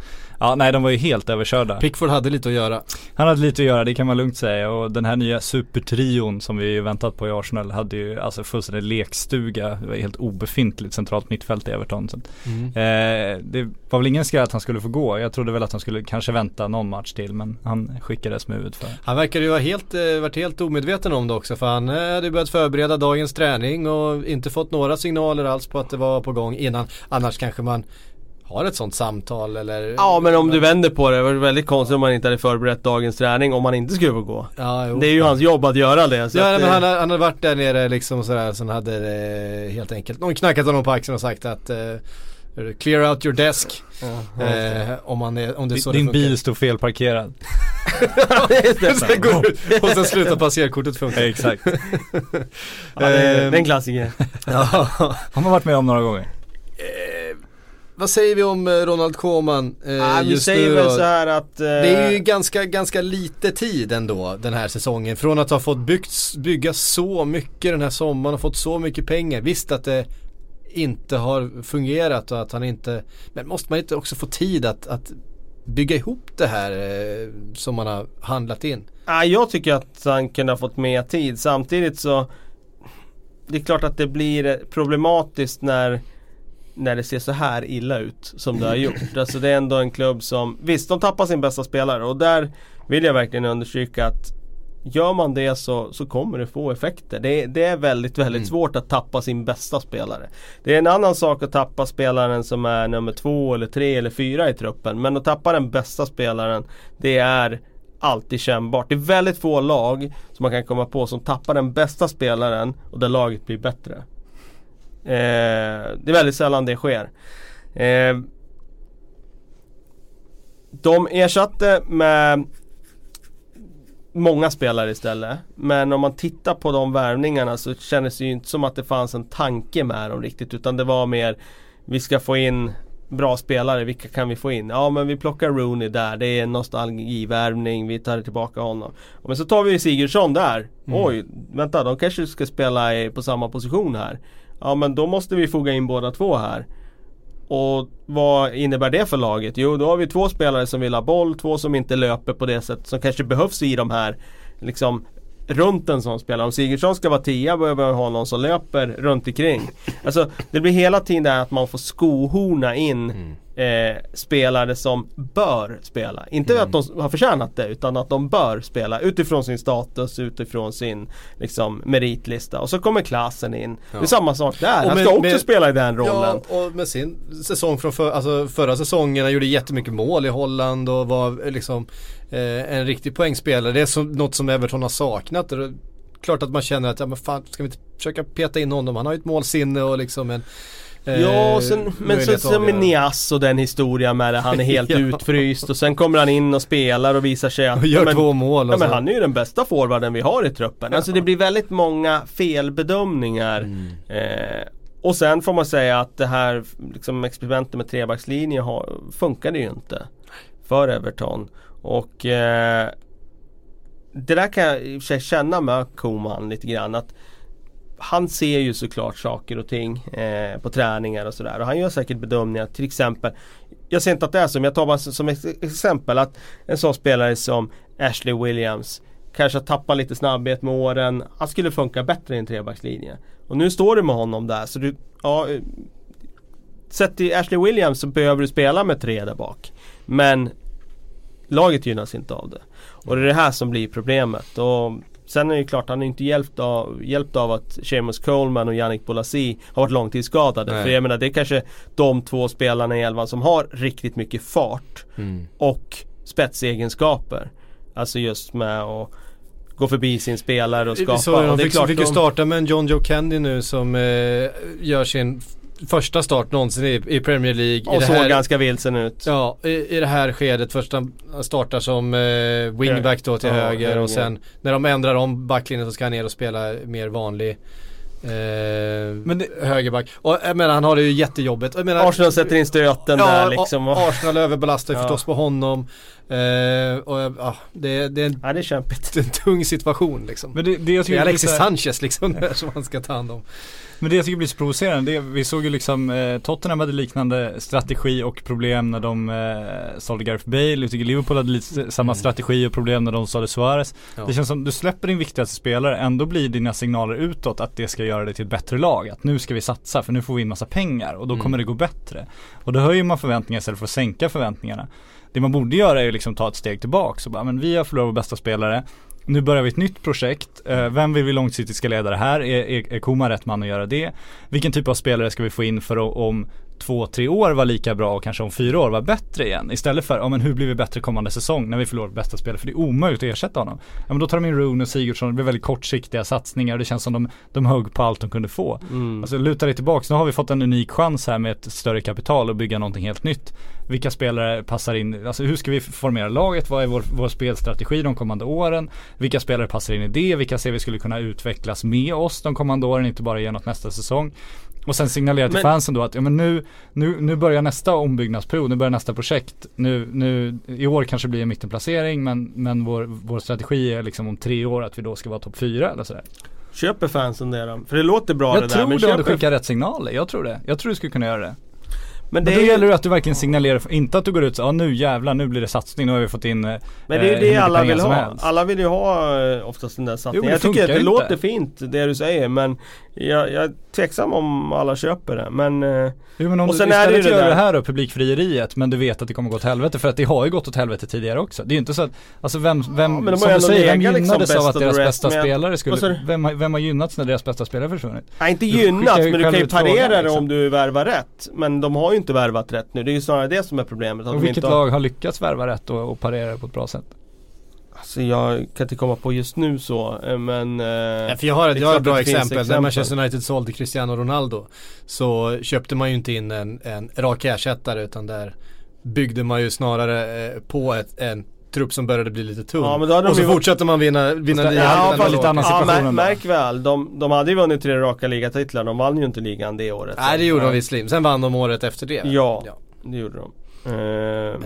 Ja nej de var ju helt överkörda Pickford hade lite att göra. Han hade lite att göra, det kan man lugnt säga och den här nya supertrion som vi ju väntat på i Arsenal hade ju alltså fullständig lekstuga, det var helt obefintligt centralt mittfält i Everton. Att, Eh, det var väl ingen skräll att han skulle få gå, jag trodde väl att han skulle kanske vänta någon match till men han skickades med huvudet för. Han verkar ju ha helt, eh, varit helt omedveten om det också för han eh, hade börjat förbereda dagens träning och inte fått några signaler alls på att det var på gång innan. Annars kanske man har ett sånt samtal eller Ja men om du vänder på det, det var väldigt konstigt om man inte hade förberett dagens träning om man inte skulle få gå. Ja, jo. Det är ju hans jobb att göra det. Så Ja att, men eh, han, har- han hade varit där nere liksom sådär så han hade eh, helt enkelt någon knackat honom på axeln och sagt att eh, Clear out your desk. ja, ja. Eh, om, man är, om det är så Din det bil står felparkerad. Det. Sen går och sen slutar passerkortet funka. Exakt. Ja, det, är- det är en klassiker. Ja. Har man varit med om några gånger. Eh, vad säger vi om eh, Ronald Koeman eh, Ah, vi just säger nu väl så här att... eh, Det är ju ganska, ganska lite tid ändå den här säsongen. Från att ha fått byggt, bygga så mycket den här sommaren och fått så mycket pengar. Visst att det inte har fungerat och att han inte, men måste man inte också få tid att, att bygga ihop det här eh, som man har handlat in? Ja, jag tycker att han kunde ha fått mer tid. Samtidigt så Det är klart att det blir problematiskt när När det ser så här illa ut som det har gjort. Alltså det är ändå en klubb som Visst, de tappar sin bästa spelare och där vill jag verkligen understryka att Gör man det så, så kommer det få effekter. Det, det är väldigt, väldigt svårt att tappa sin bästa spelare. Det är en annan sak att tappa spelaren som är nummer två eller tre eller fyra i truppen. Men att tappa den bästa spelaren Det är alltid kännbart. Det är väldigt få lag som man kan komma på som tappar den bästa spelaren och där laget blir bättre. Eh, det är väldigt sällan det sker. Eh, de ersatte med många spelare istället. Men om man tittar på de värvningarna så kändes det ju inte som att det fanns en tanke med dem riktigt. Utan det var mer Vi ska få in bra spelare, vilka kan vi få in? Ja men vi plockar Rooney där, det är en nostalgivärvning, vi tar tillbaka honom. Men så tar vi Sigurdsson där. Oj, vänta de kanske ska spela på samma position här. Ja men då måste vi foga in båda två här. Och vad innebär det för laget? Jo då har vi två spelare som vill ha boll, två som inte löper på det sätt som kanske behövs i de här liksom runt en sån spelare. Om Sigurdsson ska vara tia behöver man ha någon som löper runt omkring. Alltså det blir hela tiden det här att man får skohorna in mm eh, spelare som bör spela. Inte att de har förtjänat det utan att de bör spela utifrån sin status, utifrån sin liksom, meritlista. Och så kommer klassen in. Det är samma sak där. Och Han med- ska också med- spela i den rollen. Ja, och med sin säsong från för, alltså förra säsongen, han gjorde jättemycket mål i Holland och var liksom eh, en riktig poängspelare. Det är som, något som Everton har saknat. Klart att man känner att, ja men fan, ska vi inte försöka peta in honom? Han har ju ett målsinne och liksom en Ja, och sen, men att så med. Nias och den historien med det. Han är helt Ja. utfryst och sen kommer han in och spelar och visar sig att Och gör ja, men, två mål och Ja men han är ju den bästa forwarden vi har i truppen. Alltså det blir väldigt många felbedömningar. Mm. Eh, och sen får man säga att det här liksom, experimentet med trebackslinje har, funkade ju inte. För Everton. Och eh, det där kan jag i och för sig känna med Koman lite grann. att han ser ju såklart saker och ting eh, på träningar och sådär. Och han gör säkert bedömningar. Till exempel Jag ser inte att det är så, men jag tar bara som ett exempel att en sån spelare som Ashley Williams Kanske har tappat lite snabbhet med åren. Han skulle funka bättre i en trebackslinje. Och nu står du med honom där så du, ja Sett till Ashley Williams så behöver du spela med tre där bak. Men Laget gynnas inte av det. Och det är det här som blir problemet. Och sen är det klart, han är inte hjälpt av, hjälpt av att Seamus Coleman och Yannick Bolasie har varit långtidsskadade. Nej. För jag menar det är kanske de två spelarna i elvan som har riktigt mycket fart Mm. och spetsegenskaper. Alltså just med att gå förbi sin spelare och skapa. Så de och det är fick, klart fick ju de- starta med en John Joe Candy nu som eh, gör sin första start någonsin i, i Premier League. I Och det såg här, ganska vilsen ut. Ja, i, i det här skedet. Först han startar som eh, wingback då till Ja, höger och sen när de ändrar om backlinjen så ska han ner och spela mer vanlig eh, Men det- högerback. Och jag menar han har det ju jättejobbigt. Jag menar, Arsenal sätter in stöten där liksom. och Arsenal överbelastar ju Ja. förstås på honom. Eh, och ja, det, det, är en, ja det är kämpigt. det är en tung situation liksom. Men det, det jag Det tycker är Alexis så här- Sanchez liksom som han ska ta hand om. Men det jag tycker blir så provocerande, det, vi såg ju liksom eh, Tottenham hade liknande strategi och problem när de eh, sålde Gareth Bale. Vi tycker Liverpool hade lite samma strategi och problem när de sålde Suarez. Ja. Det känns som du släpper din viktigaste spelare, ändå blir dina signaler utåt att det ska göra dig till ett bättre lag. Att nu ska vi satsa för nu får vi in massa pengar och då Mm. kommer det gå bättre. Och då höjer man förväntningar istället för att sänka förväntningarna. Det man borde göra är ju liksom ta ett steg tillbaka och bara, men vi har förlorat vår bästa spelare. Nu börjar vi ett nytt projekt. Eh, vem vill vi långsiktigt ska leda det här? Är, är, är rätt man att göra det? Vilken typ av spelare ska vi få in för att om två, tre år var lika bra och kanske om fyra år var bättre igen. Istället för, ja men hur blir vi bättre kommande säsong när vi förlorar bästa spelare? För det är omöjligt att ersätta honom. Ja men då tar de in Rooney och Sigurdsson, det blir väldigt kortsiktiga satsningar och det känns som de, de högg på allt de kunde få. Mm. Alltså luta dig tillbaks, nu har vi fått en unik chans här med ett större kapital och bygga någonting helt nytt. Vilka spelare passar in, alltså hur ska vi formera laget? Vad är vår, vår spelstrategi de kommande åren? Vilka spelare passar in i det? Vilka ser vi skulle kunna utvecklas med oss de kommande åren, inte bara genom nästa säsong? Och sen signalera till Men- fansen då att ja, men nu, nu, nu börjar nästa ombyggnadsperiod, nu börjar nästa projekt. Nu, nu, I år kanske det blir en mittenplacering men, men vår, vår strategi är liksom om tre år att vi då ska vara topp fyra eller sådär. Köper fansen det då? För det låter bra jag det tror där. Men du hade köper... skickat rätt signaler, jag tror det. Jag tror du skulle kunna göra det. Men Men det då är gäller ju... det att du verkligen signalerar, inte att du går ut så ja nu jävlar, nu blir det satsning, nu har vi fått in eh, Men det är eh, ju hur det alla vill ha. helst. Alla vill ju ha eh, oftast den där Jo, satsningen. men det jag tycker att det ju låter inte. fint det du säger men jag, jag är tveksam om alla köper det. Men eh, Jo men om Och du sen är det ju istället det gör där- det här då, publikfrieriet, men du vet att det kommer gå åt helvete för att det har ju gått åt helvete tidigare också. Det är ju inte så att, alltså vem, vem men har som ju du säger, vem liksom gynnades best av att deras bästa men- spelare skulle, vem, vem har gynnats när deras bästa spelare försvunnit? nej inte Du skickar gynnat ju men du kan ju parera det liksom. om du värvar rätt. Men de har ju inte värvat rätt nu. Det är ju snarare det som är problemet. Att Och vilket inte har... lag har lyckats värva rätt och, och parera det på ett bra sätt? Alltså jag kan inte komma på just nu så eh, men... Eh, Ja, för jag har ett, jag har ett bra finns exempel. När exempel. Manchester United sålde Cristiano Ronaldo så köpte man ju inte in en, en rak ersättare utan där byggde man ju snarare eh, på ett, en trupp som började bli lite tunn. Ja, men då hade de och så ju- fortsätter man vinna, vinna nya ja, lite annan Ja, mär, märk väl, de, de hade ju vunnit tre raka ligatitlar. De vann ju inte ligan det året. Nej det gjorde de visserligen. Sen vann de året efter det. Ja. Det gjorde de. Eh,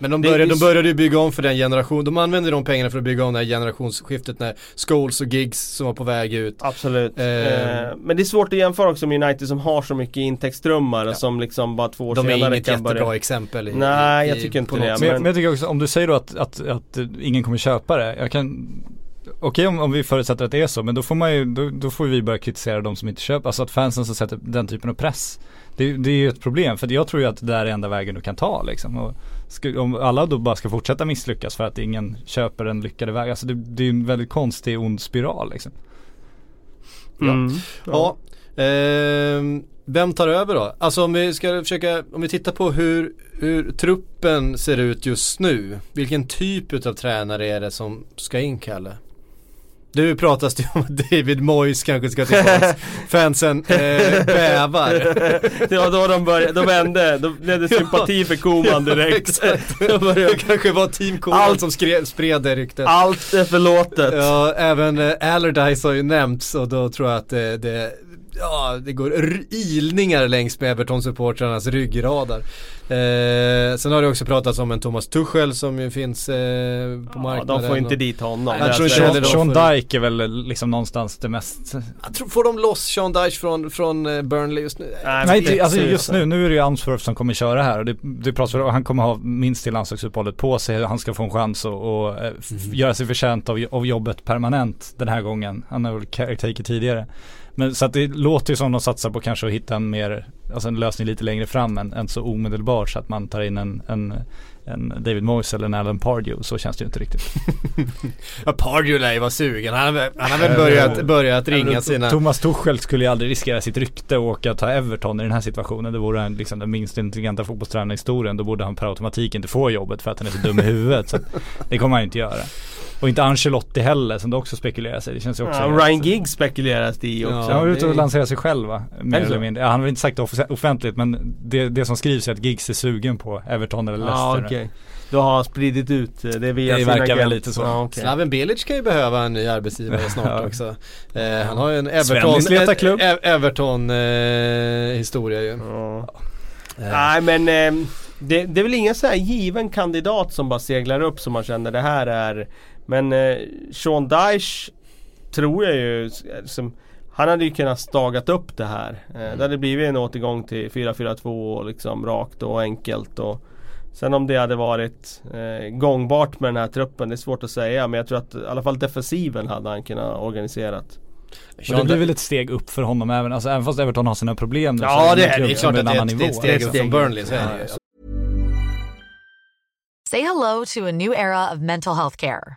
Men de började, det- de började ju bygga om för den generation, de använde de pengarna för att bygga om det här generationsskiftet när Scholes och Giggs som var på väg ut. Absolut. Eh. Eh, men det är svårt att jämföra också med United som har så mycket intäktsströmmar och som liksom bara två år De är senare inget kan jättebra börja... exempel i, Nej, jag i, tycker inte på det, något Men, men jag tycker också, om du säger då att, att, att eh, ingen kommer köpa det, jag kan Okej om, om vi förutsätter att det är så, men då får man ju, då, då får vi börja kritisera de som inte köper, alltså att fansen som sätter den typen av press. Det, det är ju ett problem, för jag tror ju att det där är enda vägen du kan ta liksom. Och ska, om alla då bara ska fortsätta misslyckas för att ingen köper den lyckade vägen, alltså det, det är ju en väldigt konstig ond spiral liksom. Mm. Ja. Ehm, vem tar över då? Alltså om vi ska försöka, om vi tittar på hur, hur truppen ser ut just nu. Vilken typ utav tränare är det som ska in Kalle? Nu pratas det om att David Moyes kanske ska tillbaka. Fansen eh, bävar. Var då de började, de vände, då blev det sympati för Koman direkt. Började- Det kanske var Team Koman Allt- som skrev, spred det ryktet. Allt är förlåtet. Ja, även eh, Allardyce har ju nämnts och då tror jag att det, det Ja, det går ilningar längs med Everton-supportrarnas ryggradar. Eh, sen har det också pratats om en Thomas Tuchel som ju finns eh, på Ja, marknaden. de får inte och- dit honom. Jag tror alltså- heller Sean, de Sean Dyke är väl liksom någonstans det mest Jag tror, får de loss Sean Dyche från, från eh, Burnley just nu? Nej, Nej, det- alltså just nu, nu är det ju Amsworth som kommer köra här det, det pratas han kommer ha minst till landslagsuppehållet på sig. Han ska få en chans att och, eh, f- göra sig förtjänt av, av jobbet permanent den här gången. Han har väl caretaker tidigare. Men så att det låter ju som de satsar på kanske att hitta en mer, alltså en lösning lite längre fram än, än så omedelbart så att man tar in en, en, en David Moyes eller en Alan Pardew. Så känns det ju inte riktigt. Ja, Pardew lär ju vara sugen. Han har, väl- han har väl börjat, börjat ringa sina... Thomas Tuchel skulle ju aldrig riskera sitt rykte och åka och ta Everton i den här situationen. Det vore han liksom den minst intelligenta fotbollstränaren i historien. Då borde han per automatik inte få jobbet för att han är så dum i huvudet. Så det kommer han inte göra. Och inte Ancelotti heller som det också spekuleras i. Det känns ju också Ja, Ryan Giggs spekuleras det i också. Ja, Han var ute och lanserade sig själv va? Mer eller mindre. Ja, han har väl inte sagt det off- offentligt men det, det som skrivs är att Giggs är sugen på Everton eller Leicester. Ja okej. Då har han spridit ut eh, det via Det verkar väl lite så. Ja, okej. Slaven Bilic kan ju behöva en ny arbetsgivare snart Ja. också. Eh, han har ju en Everton, Svennis letar klubb. e- Everton eh, historia ju. Ja. Eh, Nej men eh, det, det är väl ingen så här given kandidat som bara seglar upp som man känner det här är Men eh, Sean Dyche tror jag ju som, Han hade ju kunnat stagat upp det här. Eh, Det hade blivit en återgång till 4-4-2 och liksom rakt och enkelt och Sen om det hade varit eh, gångbart med den här truppen, det är svårt att säga men jag tror att i alla fall defensiven hade han kunnat organiserat. Och det blir väl ett steg upp för honom även, alltså även fast Everton har sina problem nu Ja, så det är- det är som klart att en det är annan ett, ett steg upp från Burnley, så är det. Say hello to a new era of mental health care.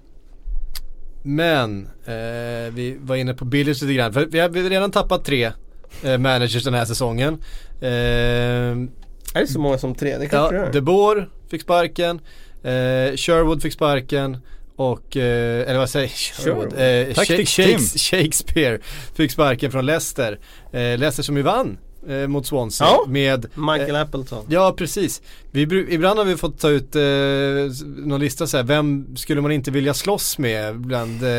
men eh, vi var inne på Billers lite grann. För vi har, vi har redan tappat tre eh, managers den här säsongen. Ehm, Är det så många som tre? Det kanske ja, det är. De Boer fick sparken. Eh, Sherwood fick sparken. Och, eh, eller vad säger jag? Sherwood? Eh, Shakespeare fick sparken från Leicester. Eh, Leicester som ju vann eh, mot Swansea Ja. med Michael Appleton. Ja precis. Vi, ibland har vi fått ta ut eh, någon lista så här, vem skulle man inte vilja slåss med bland eh,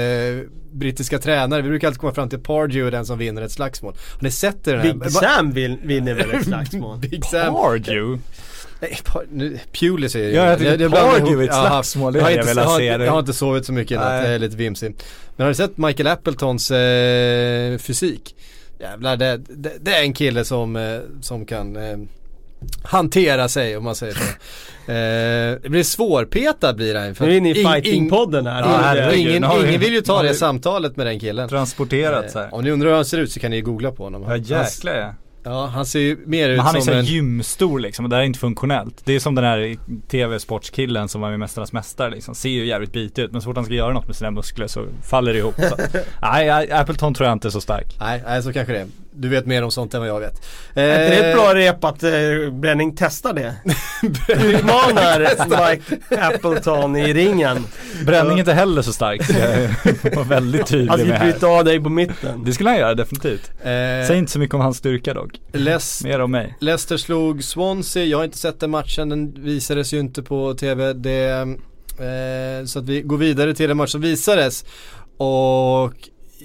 brittiska tränare? Vi brukar alltid komma fram till Pardew och den som vinner ett slagsmål. Har ni sett det? Här? Big Sam vin, vinner väl ett slagsmål? Big Sam. Pardew? Nej, par, nu, Pewley säger Ja, jag blandar Pardew i ett slagsmål, det jag, har hade inte, jag jag, har se det. jag har inte sovit så mycket i natt, jag är lite vimsig. Men har du sett Michael Appletons eh, fysik? Jävlar, det, det, det är en kille som, eh, som kan eh, hantera sig om man säger så. eh, det blir svårpetad blir han. Nu är inne i ing- ing- fightingpodden här. Ja, herregud, ingen, ingen vill ju ta det samtalet med den killen. Transporterat så Eh, här. om ni undrar hur han ser ut så kan ni googla på honom. Ja jäklar ja. Ja, han ser ju mer ut Men han är som en... gymstor liksom och det här är inte funktionellt. Det är som den här tv-sportskillen som var med Mästarnas Mästare liksom. Ser ju jävligt bitig ut men så fort han ska göra något med sina muskler så faller det ihop. Så. Nej, nej, Appleton tror jag inte är så stark. Nej, nej, så kanske det är. Du vet mer om sånt än vad jag vet. Är inte det Eh, ett bra rep att eh, Bränning testar det? Utmanar Mike Appleton i ringen. Bränning är inte heller så stark. Jag var väldigt Han tydlig ska med här. bryta av dig på mitten. Det skulle han göra definitivt. Eh, Säg inte så mycket om hans styrka dock. Les- Mer om mig. Leicester slog Swansea, jag har inte sett den matchen, den visades ju inte på TV. Det, eh, så att vi går vidare till en match som visades. Och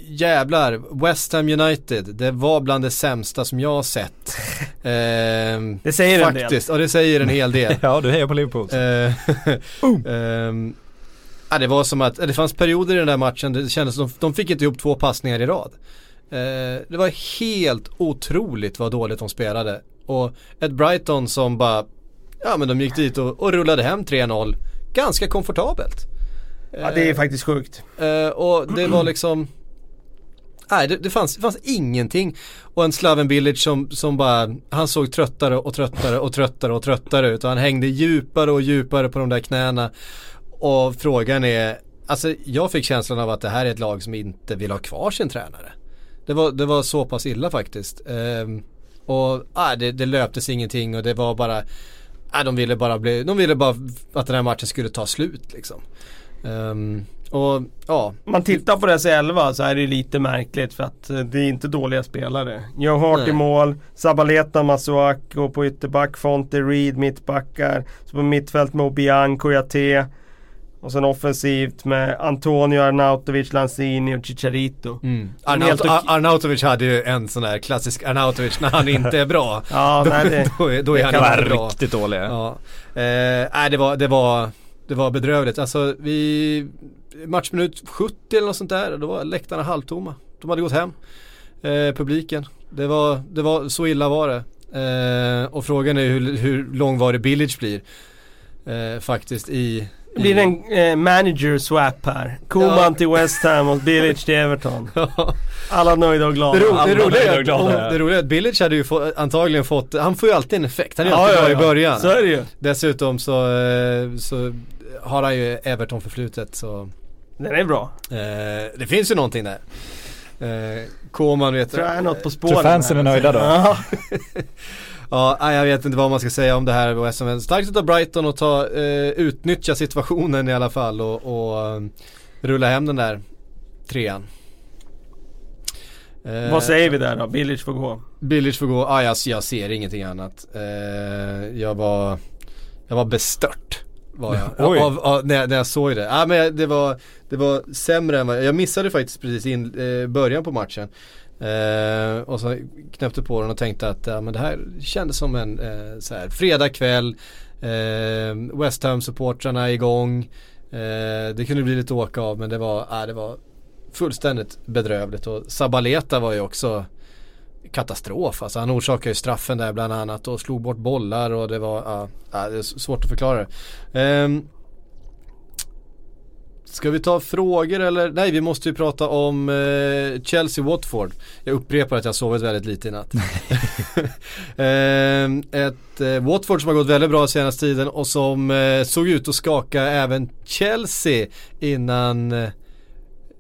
jävlar, West Ham United, det var bland det sämsta som jag har sett. Eh, Det säger en del. Faktiskt, och det säger en hel del. Ja, du hejar på Liverpool. Eh, ehm, ja, det var som att, det fanns perioder i den där matchen, det kändes som de, de fick inte ihop två passningar i rad. Eh, det var helt otroligt vad dåligt de spelade. Och ett Brighton som bara, ja men de gick dit och, och rullade hem 3-0 ganska komfortabelt. Ja det är faktiskt sjukt. Eh, och det var liksom Nej det, det, fanns, det fanns ingenting. Och en Slaven Bilic som, som bara, han såg tröttare och tröttare och tröttare och tröttare ut. Och han hängde djupare och djupare på de där knäna. Och frågan är, alltså jag fick känslan av att det här är ett lag som inte vill ha kvar sin tränare. Det var, det var så pass illa faktiskt. Ehm, och nej, det, det löptes ingenting och det var bara, nej, de ville bara bli, de ville bara att den här matchen skulle ta slut liksom. Ehm, och ja, Om man tittar på deras elva så är det lite märkligt för att eh, det är inte dåliga spelare. Joe Hart Nej. i mål, Zabaleta, Masuako på ytterback, Fonte, Reed mittbackar. Så på mittfält med Obiang, Kouyaté. Och sen offensivt med Antonio, Arnautovic, Lanzini och Chicharito. Mm. Arnaut-. Ar- Arnautovic hade ju en sån där klassisk Arnautovic när han inte är bra. Ja, då, nej, det, då, är, då är det han kan inte vara bra. Riktigt dåliga. Ja. Eh, nej det var, det var, det var bedrövligt. Alltså vi, matchminut 70 eller något sånt där, då var läktarna halvtomma. De hade gått hem, eh, publiken. Det var, det var, så illa var det. Eh, och frågan är hur, hur långvarig Billage blir. Eh, faktiskt i det blir en eh, manager swap här. Koman Ja. till West Ham och Bilic till Everton. Alla nöjda och glada. Det, ro, det, roliga är glada, det roliga är att Billage hade ju få, antagligen fått, han får ju alltid en effekt. Han är ju Ja, alltid ja, bra i ja. början. Så är det ju. Dessutom så, eh, så har han ju Everton förflutet så Den är bra. eh, det finns ju någonting där. Eh, Koman vet Tror jag är något på spåren. Tror fansen är nöjda då? Ja. Jag vet inte vad man ska säga om det här Ham. Starkt utav Brighton att ta, eh, utnyttja situationen i alla fall och, och eh, rulla hem den där trean. Eh, Vad säger vi där då? Billage får gå. Billage får gå, ah, jag, jag ser ingenting annat. Eh, jag var, jag var bestört. Var jag. Oj. Av, av, när, jag, när jag såg det. Ah, men det, var, det var sämre än vad, jag missade faktiskt precis in, eh, början på matchen. Eh, och så knäppte på den och tänkte att ja, men det här kändes som en eh, så här, fredagkväll. Eh, West Ham-supportrarna igång. Eh, det kunde bli lite åka av men det var, ah, det var fullständigt bedrövligt. Och Sabaleta var ju också katastrof. Alltså han orsakade ju straffen där bland annat och slog bort bollar och det var, ja, ja, det är svårt att förklara det. Ehm, Ska vi ta frågor eller? Nej vi måste ju prata om eh, Chelsea-Watford. Jag upprepar att jag sovit väldigt lite i natt. Ehm, ett eh, Watford som har gått väldigt bra senaste tiden och som eh, såg ut att skaka även Chelsea innan eh,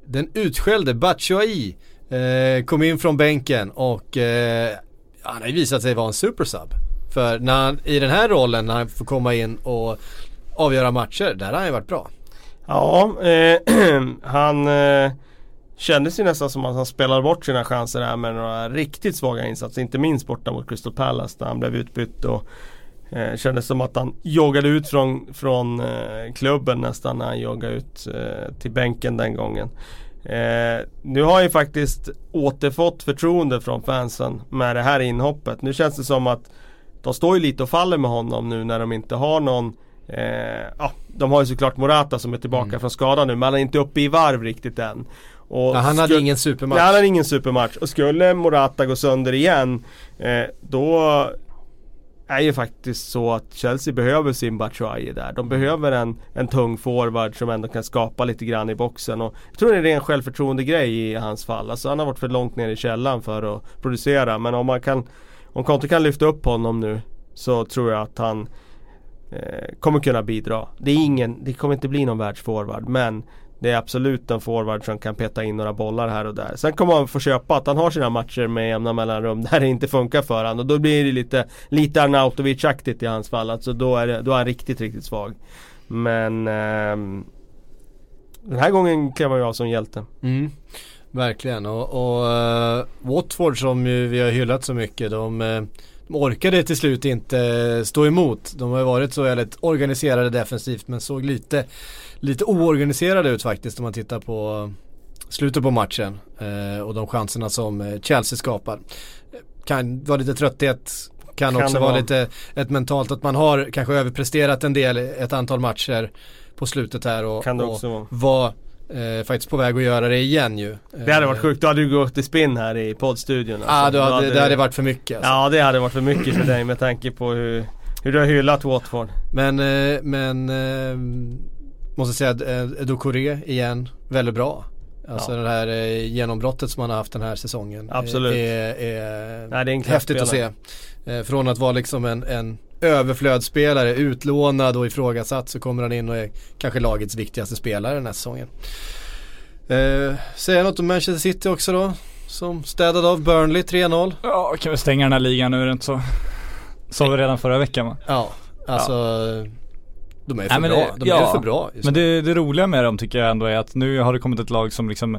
den utskällde Batshuayi eh, kom in från bänken och eh, han har ju visat sig vara en supersub. För när han, i den här rollen när han får komma in och avgöra matcher, där har han ju varit bra. Ja, eh, han eh, kändes ju nästan som att han spelade bort sina chanser här med några riktigt svaga insatser. Inte minst borta mot Crystal Palace där han blev utbytt och eh, kändes som att han joggade ut från, från eh, klubben nästan när han joggade ut eh, till bänken den gången. Eh, nu har han ju faktiskt återfått förtroende från fansen med det här inhoppet. Nu känns det som att de står ju lite och faller med honom nu när de inte har någon Eh, ja, de har ju såklart Morata som är tillbaka Mm. från skada nu men han är inte uppe i varv riktigt än. Och Ja, han hade ingen supermatch. Nej, han hade ingen supermatch. Och skulle Morata gå sönder igen eh, då är ju faktiskt så att Chelsea behöver sin Batshuayi där. De behöver en, en tung forward som ändå kan skapa lite grann i boxen. Och jag tror det är en ren självförtroende grej i hans fall. Alltså han har varit för långt ner i källan för att producera. Men om man kan Om Conte kan lyfta upp honom nu så tror jag att han eh, kommer kunna bidra. Det, är ingen, det kommer inte bli någon världsforward men det är absolut en forward som kan peta in några bollar här och där. Sen kommer han få köpa att han har sina matcher med jämna mellanrum där det inte funkar för honom. Och då blir det lite, lite Arnautovic-aktigt i hans fall. Alltså då är, det, då är han riktigt, riktigt svag. Men eh, den här gången klev han ju av som hjälte. Mm, verkligen och, och uh, Watford som ju vi har hyllat så mycket de, eh, de orkade till slut inte stå emot. De har ju varit så väldigt organiserade defensivt men såg lite, lite oorganiserade ut faktiskt om man tittar på slutet på matchen eh, och de chanserna som eh, Chelsea skapar. Kan vara lite trötthet, kan, Kan också vara vara. lite ett mentalt att man har kanske överpresterat en del, ett antal matcher på slutet här och, Kan det och också vara. var eh, faktiskt på väg att göra det igen ju. Det hade varit sjukt, då hade du gått i spinn här i poddstudion. Ja, alltså. hade, det hade varit för mycket alltså. Ja det hade varit för mycket för dig med tanke på hur, hur du har hyllat Watford. Men, eh, men eh, måste säga att eh, Doucouré igen, väldigt bra. Alltså Ja. det här eh, genombrottet som han har haft den här säsongen. eh, Absolut. Är, är Nej, det är en häftigt att se. från att vara liksom en, en överflödsspelare, utlånad och ifrågasatt så kommer han in och är kanske lagets viktigaste spelare den här säsongen. Eh, säga något om Manchester City också då. Som städade av Burnley 3-0. Ja, kan vi stänga den här ligan nu är det inte så. Sa vi redan förra veckan va? Ja, alltså de är för Nej, bra. De är ja. för bra. Men det, det roliga med dem tycker jag ändå är att nu har det kommit ett lag som liksom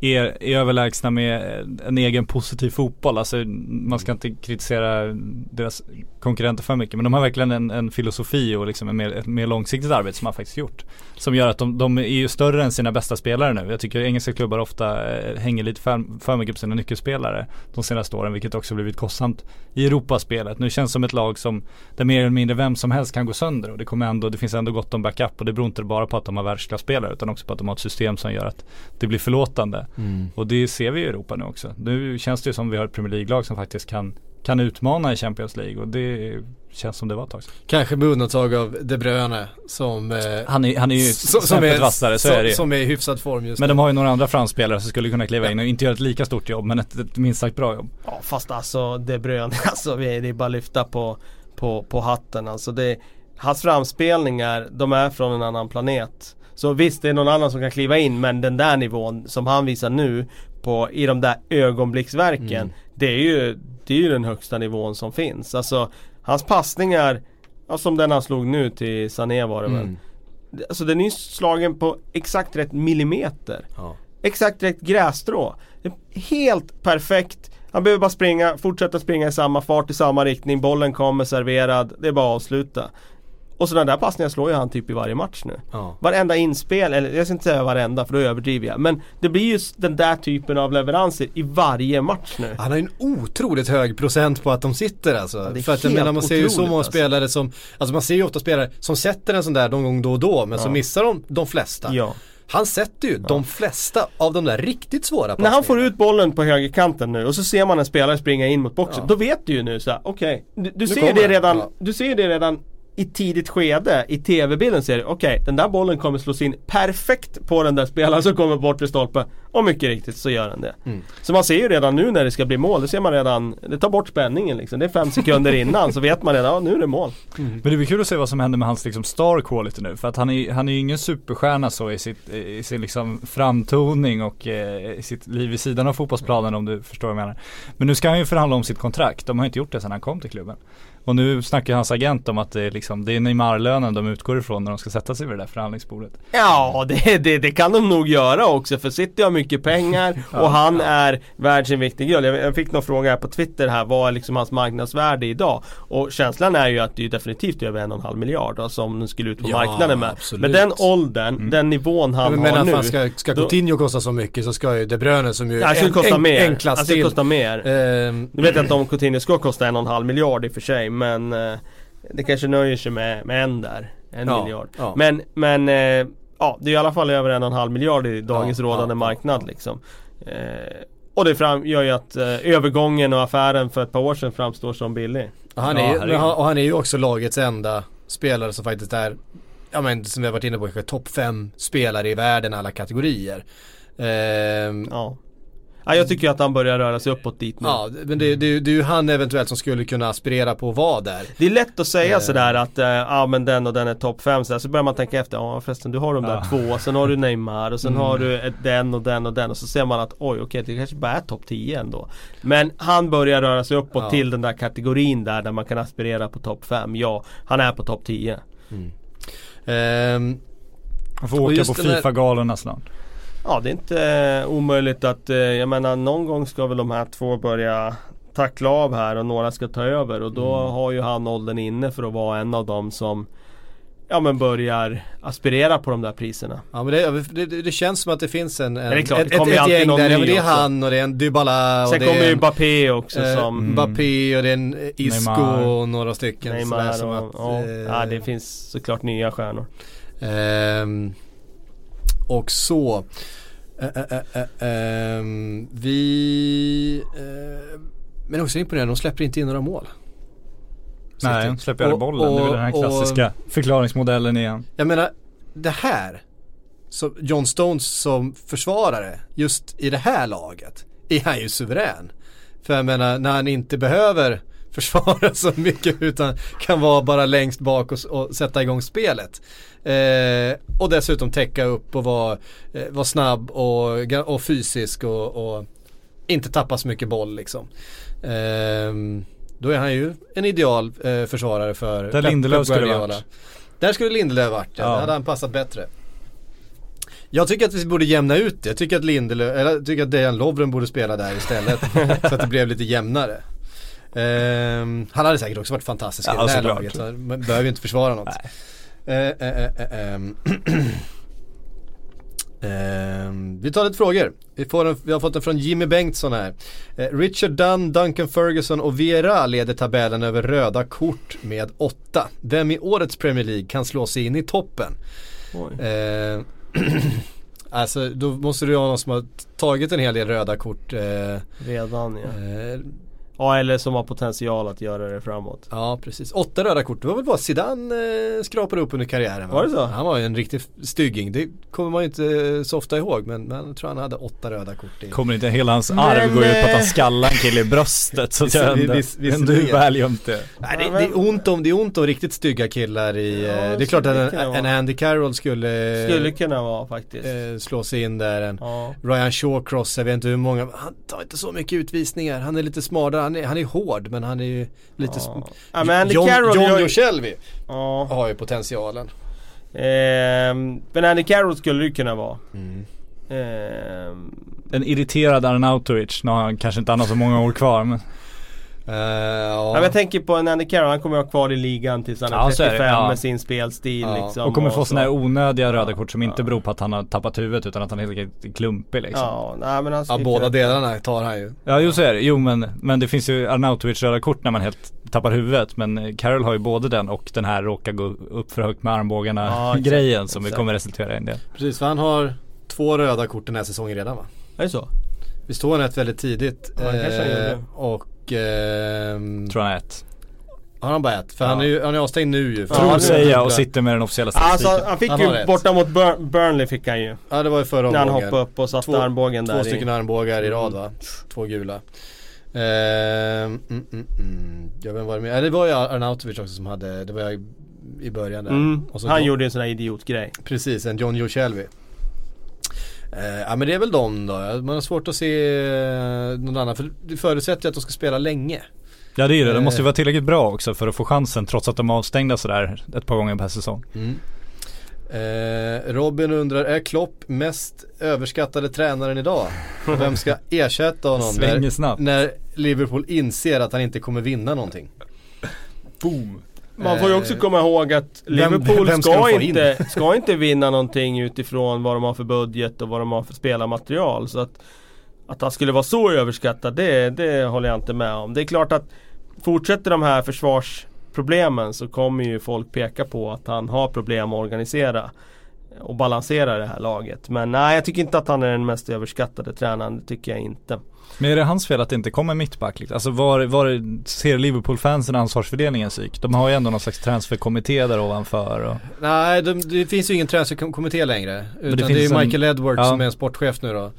är, är överlägsna med en egen positiv fotboll. Alltså man ska inte kritisera deras konkurrenter för mycket. Men de har verkligen en, en filosofi och liksom en mer, ett mer långsiktigt arbete som man faktiskt gjort. Som gör att de, de är ju större än sina bästa spelare nu. Jag tycker engelska klubbar ofta eh, hänger lite för, för mycket på sina nyckelspelare de senaste åren. Vilket också blivit kostsamt i Europaspelet. Nu känns det som ett lag som där mer eller mindre vem som helst kan gå sönder. Och det, kommer ändå, det finns ändå gott om backup. Och det beror inte bara på att de har världsklasspelare utan också på att de har ett system som gör att det blir förlåtande. Mm. Och det ser vi i Europa nu också. Nu känns det ju som vi har ett Premier League-lag som faktiskt kan, kan utmana i Champions League och det känns som det var ett tag sedan. Kanske med undantag av De Bruyne som, eh, Han är, han är ju som, som, är, vassare, så som, är det som är i hyfsad form just Men nu. de har ju några andra framspelare som skulle kunna kliva in och inte göra ett lika stort jobb men ett, ett minst sagt bra jobb. Ja fast alltså De Bruyne, alltså vi- det är bara att lyfta på, på, på hatten alltså det, Hans framspelningar, de är från en annan planet. Så visst det är någon annan som kan kliva in men den där nivån som han visar nu på, i de där ögonblicksverken Mm. Det är ju Det är ju den högsta nivån som finns. Alltså Hans passningar ja, Som den han slog nu till Sané var det väl. Mm. Alltså den är ju slagen på exakt rätt millimeter. Ja. exakt rätt grässtrå. Helt perfekt. Han behöver bara springa, fortsätta springa i samma fart, i samma riktning, bollen kommer serverad, det är bara att avsluta. Och sådana där passningar slår ju han typ i varje match nu. Ja. Varenda inspel, eller jag ska inte säga varenda för då överdriver jag. Men det blir ju den där typen av leveranser i varje match nu. Han har ju en otroligt hög procent på att de sitter alltså. är För att jag menar man ser ju så många alltså. spelare som, alltså man ser ju ofta spelare som sätter en sån där någon gång då och då men så missar de de flesta. Ja. Han sätter ju de flesta av de där riktigt svåra När passningarna. han får ut bollen på högerkanten nu och så ser man en spelare springa in mot boxen. Ja. Då vet du ju nu så här, okej. du, du, ser det redan, Ja. du ser det redan i tidigt skede i tv-bilden ser okej den där bollen kommer slås in perfekt på den där spelaren som kommer bort i stolpen. Och mycket riktigt så gör den det. Mm. Så man ser ju redan nu när det ska bli mål, det ser man redan, det tar bort spänningen liksom. Det är fem sekunder innan så vet man redan, ja nu är det mål. Men det blir kul att se vad som händer med hans liksom star quality nu. För att han är, han är ju ingen superstjärna så i, sitt, i sin liksom framtoning och eh, i sitt liv vid sidan av fotbollsplanen om du förstår vad jag menar. Men nu ska han ju förhandla om sitt kontrakt. De har inte gjort det sedan han kom till klubben. Och nu snackar hans agent om att det är, liksom, det är Neymar-lönen de utgår ifrån när de ska sätta sig vid det där förhandlingsbordet. Ja, det, det, det kan de nog göra också för City har mycket pengar och han är värd sin viktig guld. Jag, jag fick någon fråga här på Twitter här, vad är liksom hans marknadsvärde idag? Och känslan är ju att det är definitivt över en och en halv miljard alltså, om den skulle ut på Ja, marknaden med. absolut. Med den åldern, den nivån han men har men nu. fan ska, ska då- Coutinho kosta så mycket så ska ju De Bruyne som ju Ja, skulle kosta en, mer. en klass det skulle till. kosta mer. Ehm, Nu vet jag inte om Coutinho ska kosta en och en halv miljard i och för sig men eh, Det kanske nöjer sig med, med en där, en Ja, miljard. ja. Men, men eh, ja, det är i alla fall över en och en halv miljard i dagens Ja, rådande ja, marknad liksom. Eh, och det fram, gör ju att eh, övergången och affären för ett par år sedan framstår som billig. han Ja, är, ju- han, och han är ju också lagets enda spelare som faktiskt är, ja men som vi har varit inne på, kanske topp fem spelare i världen alla kategorier. Ehm, Ja. Ja jag tycker att han börjar röra sig uppåt dit nu. Ja, men det, det, det är ju han eventuellt som skulle kunna aspirera på att vara där. Det är lätt att säga Eh. sådär att ja eh, ah, men den och den är topp 5 så, så börjar man tänka efter, ja förresten du har de där Ja. två, sen har du Neymar och sen Mm. har du ett- den och den och den och så ser man att oj okej det kanske bara är topp 10 ändå. Men han börjar röra sig uppåt Ja. till den där kategorin där, där man kan aspirera på topp 5. Ja, han är på topp 10. Ehm, Han får åka på den här- Fifa-galorna snart. Ja det är inte eh, omöjligt att, eh, jag menar någon gång ska väl de här två börja tackla av här och några ska ta över och då Mm. har ju han åldern inne för att vara en av dem som Ja men börjar aspirera på de där priserna. ja men det, det, det känns som att det finns en, en det klart, det ett, ett, ett gäng någon där. Ja, men det är också. han och det är en Dybala och Sen det kommer ju en, Mbappé också eh, som Mbappé och det är en Isco Neymar. och några stycken. Neymar som och, att, ja, eh, ja det finns såklart nya stjärnor. Ehm, och så. Ä, ä, ä, ä, ehm, vi, eh, men också imponerande, de släpper inte in några mål. Nej, City. de släpper Och- bollen. det är väl den här och- klassiska förklaringsmodellen igen. Jag menar, det här, så John Stones som försvarare, just i det här laget, är han ju suverän. För jag menar, när han inte behöver försvara så mycket utan kan vara bara längst bak och, och sätta igång spelet. Eh, och dessutom täcka upp och vara, eh, vara snabb och, och fysisk och, och inte tappa så mycket boll liksom. Ehm, då är han ju en ideal eh, försvarare för Där Lindelöf skulle varit. Där skulle Lindelöf varit ja. Ja. Där hade han passat bättre. Jag tycker att vi borde jämna ut det. Jag tycker att Lindelöf, eller jag tycker att Dejan Lovren borde spela där istället. så att det blev lite jämnare. Ehm, han hade säkert också varit fantastisk i Ja, det här laget. Så man behöver ju inte försvara något. Eh, eh, eh, eh, ehm. Ehm, vi tar lite frågor. Vi, får en, vi har fått en från Jimmy Bengtsson här. Richard Dunn, Duncan Ferguson och Vera leder tabellen över röda kort med åtta. Vem i årets Premier League kan slå sig in i toppen? Alltså då måste du ha någon som har tagit en hel del röda kort. Eh, Redan ja. eh, Ja eller som har potential att göra det framåt. Ja precis, åtta röda kort. Det var väl bara Zidane eh, skrapade upp under karriären va? Var det så? Han var ju en riktig stygging. Det kommer man ju inte eh, så ofta ihåg men, men jag tror han hade åtta röda kort i. Kommer inte hela hans Men, arv gå ut på att han eh, skallar en kille i bröstet så att men du väl gömt det. Nej, det, det, är ont om, det är ont om riktigt stygga killar i, Ja, eh, det är klart att en, vara. en Andy Carroll skulle, Skulle kunna vara faktiskt. eh, slå sig in där. En Ja. Ryan Shawcross, jag vet inte hur många, han tar inte så mycket utvisningar. Han är lite smartare, han är, han är hård men han är ju lite Ja. Ja, men Andy John, Carroll John ju- Shelby Ja. har ju potentialen. Ehm, men Andy Carroll skulle det kunna vara. Ehm, En irriterad Arnautovic, nu har han kanske inte han har så många år kvar men Eh, Ja. ja. men jag tänker på en Andy Carroll, han kommer att vara kvar i ligan tills han är Ja, så är det, 35 ja. med sin spelstil Ja. liksom. Och kommer få så. sådana här onödiga röda kort som inte beror på att han har tappat huvudet utan att han helt enkelt är klumpig liksom. Ja, nej men han ja, sticker båda delarna tar han ju. Ja jo så är det, jo men, men det finns ju Arnautovic röda kort när man helt tappar huvudet Men eh, Carroll har ju både den och den här råka gå upp för högt med armbågarna grejen som exakt. kommer resultera i en del Precis, för han har två röda kort den här säsongen redan va? Är det så? Visst tog han ett väldigt tidigt? Han gjorde. Och ehm, Tror han är ett har han bara ett? För Ja. han är ju han är avstängd nu ju. Tror säger jag och sitter med den officiella Alltså statistiken han fick Han ju borta mot Bur- Burnley fick han ju. Ja det var ju förra När han omgången. hoppade upp och satte Två- armbågen där Två i. stycken armbågar i rad va? Två gula. Ehm, mm, mm, mm. Jag vet inte vad det med. Ja, det var ju Arnautovic också som hade, det var jag i, i början där. Mm. Och så Han John- gjorde en sån här idiotgrej. Precis, en John Joe Shelby. Eh, ja men det är väl de då. Man har svårt att se eh, någon annan. För det förutsätter ju att de ska spela länge. Ja det är det, de måste ju Eh. vara tillräckligt bra också för att få chansen trots att de är avstängda sådär ett par gånger per säsong Eh, Robin undrar, är Klopp mest överskattade tränaren idag? Vem ska ersätta honom Svänger när, snabbt. när Liverpool inser att han inte kommer vinna någonting? Boom Man får ju också komma ihåg att vem- Liverpool vem ska ska, få inte, ska inte vinna någonting utifrån vad de har för budget och vad de har för spelarmaterial. Så att, att han skulle vara så överskattad, det, det håller jag inte med om. Det är klart att fortsätter de här försvarsproblemen så kommer ju folk peka på att han har problem att organisera och balansera det här laget. Men nej, jag tycker inte att han är den mest överskattade tränaren. Det tycker jag inte. Men är det hans fel att det inte kommer mittback? liksom? Alltså var, var ser Liverpool-fansen ansvarsfördelningen psyk? De har ju ändå någon slags transferkommitté där ovanför och Nej, de, det finns ju ingen transferkommitté längre. Utan det, finns är en- Michael Edwards ja. som är en sportchef nu då.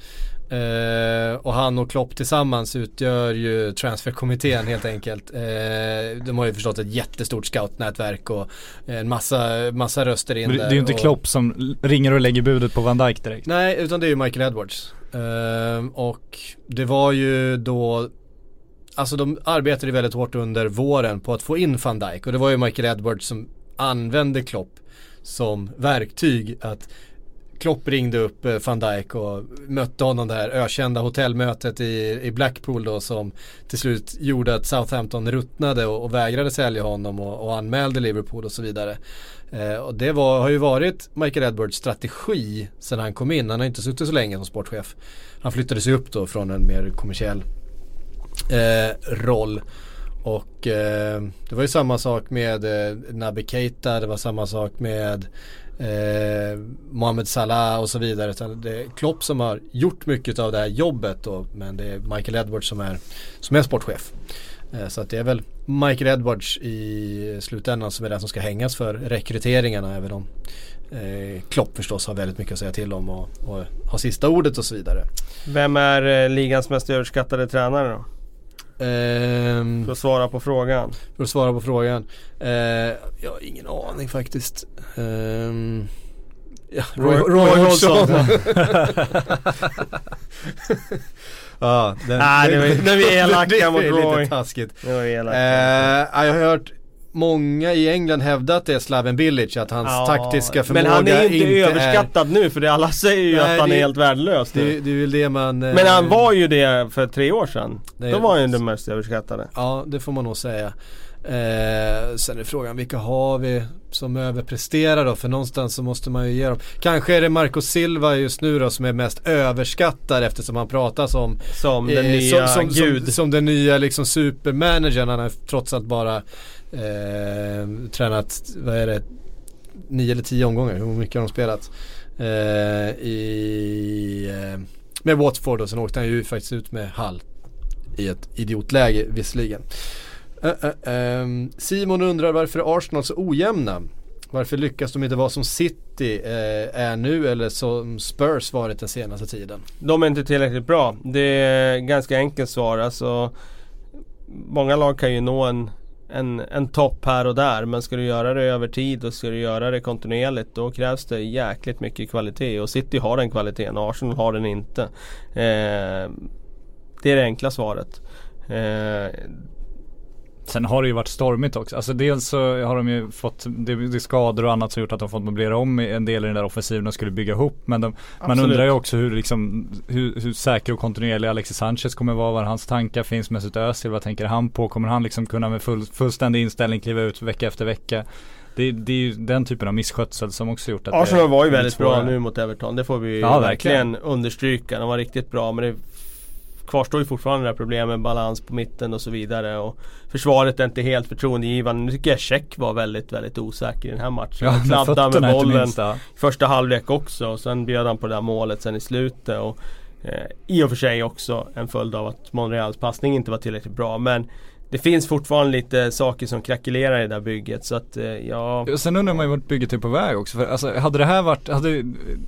Eh, och han och Klopp tillsammans utgör ju transferkommittén helt enkelt. Eh, de har ju förstås ett jättestort scoutnätverk och en massa, massa röster in det, där. det är ju inte och, Klopp som ringer och lägger budet på Van Dijk direkt. Nej, utan det är ju Michael Edwards. Ehm, och det var ju då Alltså de arbetade ju väldigt hårt under våren på att få in van Dijk. Och det var ju Michael Edwards som använde Klopp som verktyg att Klopp ringde upp eh, van Dijk och mötte honom där ökända hotellmötet i, i Blackpool då som till slut gjorde att Southampton ruttnade och, och vägrade sälja honom och, och anmälde Liverpool och så vidare. Eh, och det var, har ju varit Michael Edwards strategi sedan han kom in. Han har inte suttit så länge som sportchef. Han flyttade sig upp då från en mer kommersiell eh, roll. Och eh, det var ju samma sak med eh, Naby Keita, det var samma sak med eh, Mohamed Salah och så vidare. Utan det är Klopp som har gjort mycket av det här jobbet då, men det är Michael Edwards som är, som är sportchef. Eh, så att det är väl Michael Edwards i slutändan som är den som ska hängas för rekryteringarna även om eh, Klopp förstås har väldigt mycket att säga till om och, och har sista ordet och så vidare. Vem är eh, ligans mest överskattade tränare då? Ehm, För att svara på frågan. För att svara på frågan. Eh, jag har ingen aning faktiskt. Ehm, ja, Roy, Roy- Roy, Roy Hodgson. Ja, den, Nej, det var- vi är elaka det, mot det är Roy. lite taskigt. Det var elakt. Eh, ja, jag har hört många i England hävda att det är Slaven Bilic, att hans Ja, taktiska förmåga Men han är inte, är överskattad nu för det alla säger ju Nej, att han det- är helt värdelös Det, det är väl det man... eh, Men han var ju det för tre år sedan. Det- Då var han ju den mest överskattade. Ja, det får man nog säga. Eh, sen är frågan, vilka har vi som överpresterar då? För någonstans så måste man ju ge dem. Kanske är det Marco Silva just nu då som är mest överskattad eftersom han pratas om Som den eh, nya som, som, gud. Som, som den nya liksom supermanagern. Han har trots allt bara eh, tränat, vad är det, nio eller tio omgångar. Hur mycket har de spelat? Eh, i, eh, med Watford och sen åkte han ju faktiskt ut med Hall i ett idiotläge visserligen. Eh, eh, ehm, Simon undrar varför är Arsenal så ojämna? Varför lyckas de inte vara som City eh, är nu eller som Spurs varit den senaste tiden? De är inte tillräckligt bra. Det är ganska enkelt svar. Alltså, många lag kan ju nå en, en, en topp här och där. Men ska du göra det över tid och ska du göra det kontinuerligt då krävs det jäkligt mycket kvalitet. Och City har den kvaliteten och Arsenal har den inte. Eh, det är det enkla svaret. Eh, Sen har det ju varit stormigt också. Alltså dels så har de ju fått, det, det är skador och annat som gjort att de fått möblera om en del i den där offensiven och skulle bygga ihop. Men de, man undrar ju också hur, liksom, hur, hur säker och kontinuerlig Alexis Sanchez kommer vara, vad hans tankar finns med sitt Özil, vad tänker han på? Kommer han liksom kunna med full, fullständig inställning kliva ut vecka efter vecka? Det, det är ju den typen av misskötsel som också gjort att Arsenal var ju väldigt bra nu mot Everton, det får vi Ja, verkligen. verkligen. understryka. De var riktigt bra men det kvarstår ju fortfarande det här problemet med balans på mitten och så vidare. Och försvaret är inte helt förtroendegivande. Nu tycker jag Check var väldigt, väldigt osäker i den här matchen. Ja, Han med kladdade med bollen minst. Ja. första halvlek också och sen bjöd han på det där målet sen i slutet. Och, eh, I och för sig också en följd av att Monreals passning inte var tillräckligt bra. Men det finns fortfarande lite saker som krackelerar i det där bygget. Så att eh, ja... Och Sen undrar man ju vart bygget är på väg också. För alltså, hade det här varit, hade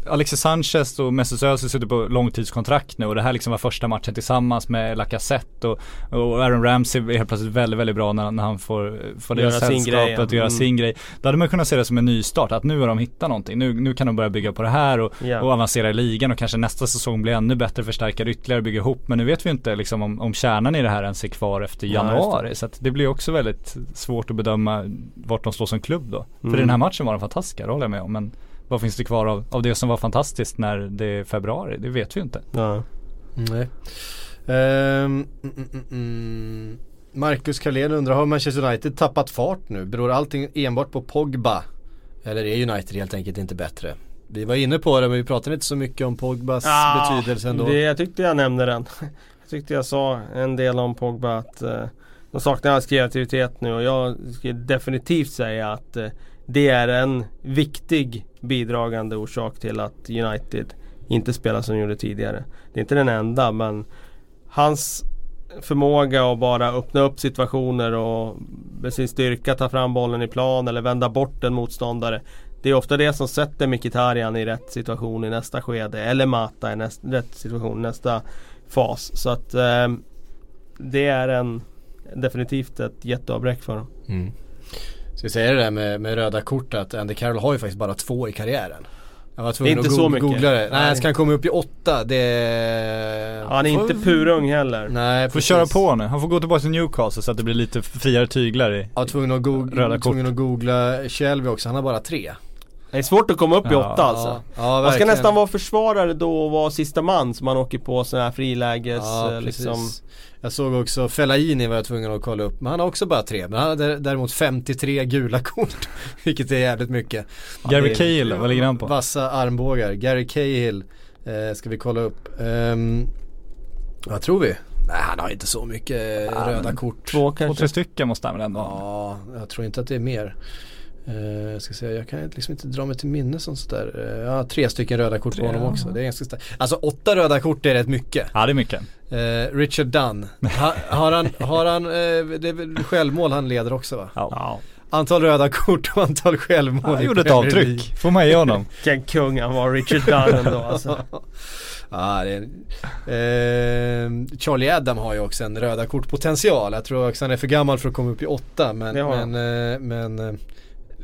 Alexis Sanchez och Mesut Özil suttit på långtidskontrakt nu och det här liksom var första matchen tillsammans med Lacazette och, och Aaron Ramsey är helt plötsligt väldigt, väldigt bra när, när han får, får det Göra sin sällskapet grej, ja. och göra Mm. sin grej. Då hade man kunnat se det som en nystart, att nu har de hittat någonting. Nu, nu kan de börja bygga på det här och, Ja. och avancera i ligan och kanske nästa säsong blir ännu bättre, förstärka det ytterligare, bygga ihop. Men nu vet vi inte liksom om, om kärnan i det här ens är kvar efter Ja, just det. Januari. så att det blir också väldigt svårt att bedöma vart de står som klubb då. För Mm. i den här matchen var de fantastiska, det håller jag med om. Men vad finns det kvar av, av det som var fantastiskt när det är februari? Det vet vi ju inte. ja. Nej. Ehm, mm, mm, mm. Marcus Carlén undrar, har Manchester United tappat fart nu? Beror allting enbart på Pogba? Eller är United helt enkelt inte bättre? Vi var inne på det men vi pratade inte så mycket om Pogbas betydelse ändå. Det, jag tyckte jag nämnde den. Jag tyckte jag sa en del om Pogba att eh, de saknar hans kreativitet nu och jag skulle definitivt säga att eh, det är en viktig bidragande orsak till att United inte spelar som de gjorde tidigare. Det är inte den enda men hans förmåga att bara öppna upp situationer och med sin styrka ta fram bollen i plan eller vända bort en motståndare. Det är ofta det som sätter Mkhitaryan i rätt situation i nästa skede eller Mata i näst, rätt situation i nästa fas. Så att eh, det är en definitivt ett jätteavbräck för dem. Mm. Ska jag säga det där med, med röda kort att Andy Carroll har ju faktiskt bara två i karriären. Jag var tvungen inte att så mycket. googla det. Nej, Nej. ska han komma upp i åtta? Det... Han är inte purung heller. Nej, Får precis. köra på nu. Han får gå tillbaka till Newcastle så att det blir lite friare tyglar i. Jag var tvungen att, go- Röda kort. tvungen att googla Shelby också, han har bara tre. Det är svårt att komma upp i Ja, åtta alltså. Ja, ja Man ska nästan vara försvarare då och vara sista man så man åker på sådana här friläges Ja, eh, precis. liksom. Jag såg också Fellaini var jag tvungen att kolla upp, men han har också bara tre. Men han hade däremot 53 gula kort. Vilket är jävligt mycket. Gary är- Cahill, vad ligger han på? Vassa armbågar. Gary Cahill eh, ska vi kolla upp. Um, vad tror vi? Nej han har inte så mycket Ja, röda kort. Två Två, tre kanske. stycken måste han väl ändå ha? Ja, jag tror inte att det är mer. Uh, jag ska säga, jag kan liksom inte dra mig till minne sånt sådär. Uh, jag har tre stycken röda kort på Tre, honom ja. också. Det är ganska starkt. Alltså åtta röda kort är rätt mycket. Ja det är mycket. Eh, Richard Dunn. Ha, har han, har han eh, det är väl självmål han leder också va? Ja. Ja. Antal röda kort och antal självmål Han gjorde ett avtryck, får man ge honom. Vilken kung han var Richard Dunn ändå alltså. Ja, det är, eh, Charlie Adam har ju också en röda kortpotential. Jag tror också han är för gammal för att komma upp i åtta men, men, eh, men eh,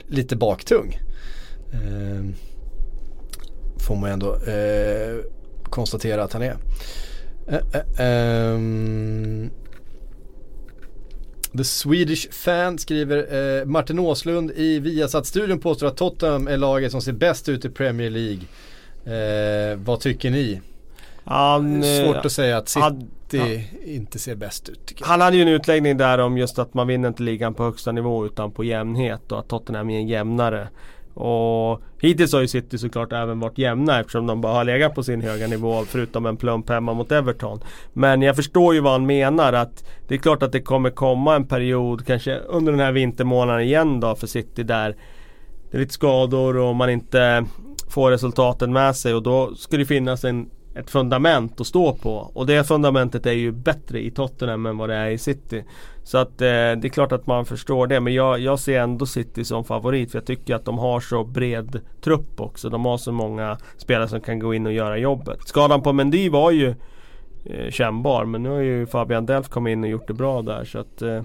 lite baktung. Eh, får man ändå eh, konstatera att han är. Eh, eh, ehm, The Swedish Fan skriver eh, Martin Åslund i Viasat-studion påstår att Tottenham är laget som ser bäst ut i Premier League. Eh, vad tycker ni? Han, eh, Svårt att säga att City hade- inte ser bäst ut. Han hade ju en utläggning där om just att man vinner inte ligan på högsta nivå utan på jämnhet och att Tottenham är en jämnare. Och hittills har ju City såklart även varit jämna eftersom de bara har legat på sin höga nivå förutom en plump hemma mot Everton. Men jag förstår ju vad han menar att det är klart att det kommer komma en period kanske under den här vintermånaden igen då för City där det är lite skador och man inte får resultaten med sig och då ska det finnas en, ett fundament att stå på. Och det fundamentet är ju bättre i Tottenham än vad det är i City. Så att eh, det är klart att man förstår det. Men jag, jag ser ändå City som favorit. För jag tycker att de har så bred trupp också. De har så många spelare som kan gå in och göra jobbet. Skadan på Mendy var ju eh, kännbar. Men nu har ju Fabian Delf kommit in och gjort det bra där. Så att eh,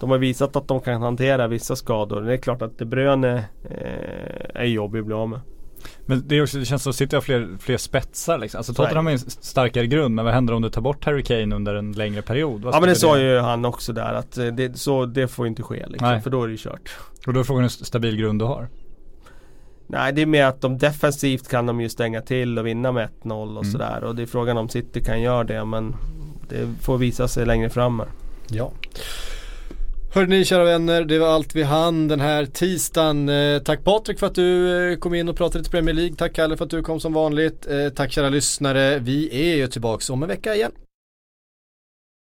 de har visat att de kan hantera vissa skador. Det är klart att De Bruyne eh, är jobbig att bli av med. Men det, är också, det känns som att City har fler, fler spetsar liksom. Alltså Tottenham har en starkare grund men vad händer om du tar bort Harry Kane under en längre period? Vad Ja men det sa ju han också där att eh, det, så, det får inte ske liksom, Nej. för då är det ju kört. Och då är frågan hur stabil grund du har. Nej det är mer att de defensivt kan de ju stänga till och vinna med 1-0 och Mm. sådär och det är frågan om City kan göra det men det får visa sig längre fram här. Ja. Hörde ni kära vänner, det var allt vi hann den här tisdagen. Eh, tack Patrik för att du eh, kom in och pratade lite Premier League. Tack Kalle för att du kom som vanligt. Eh, tack kära lyssnare. Vi är ju tillbaks om en vecka igen.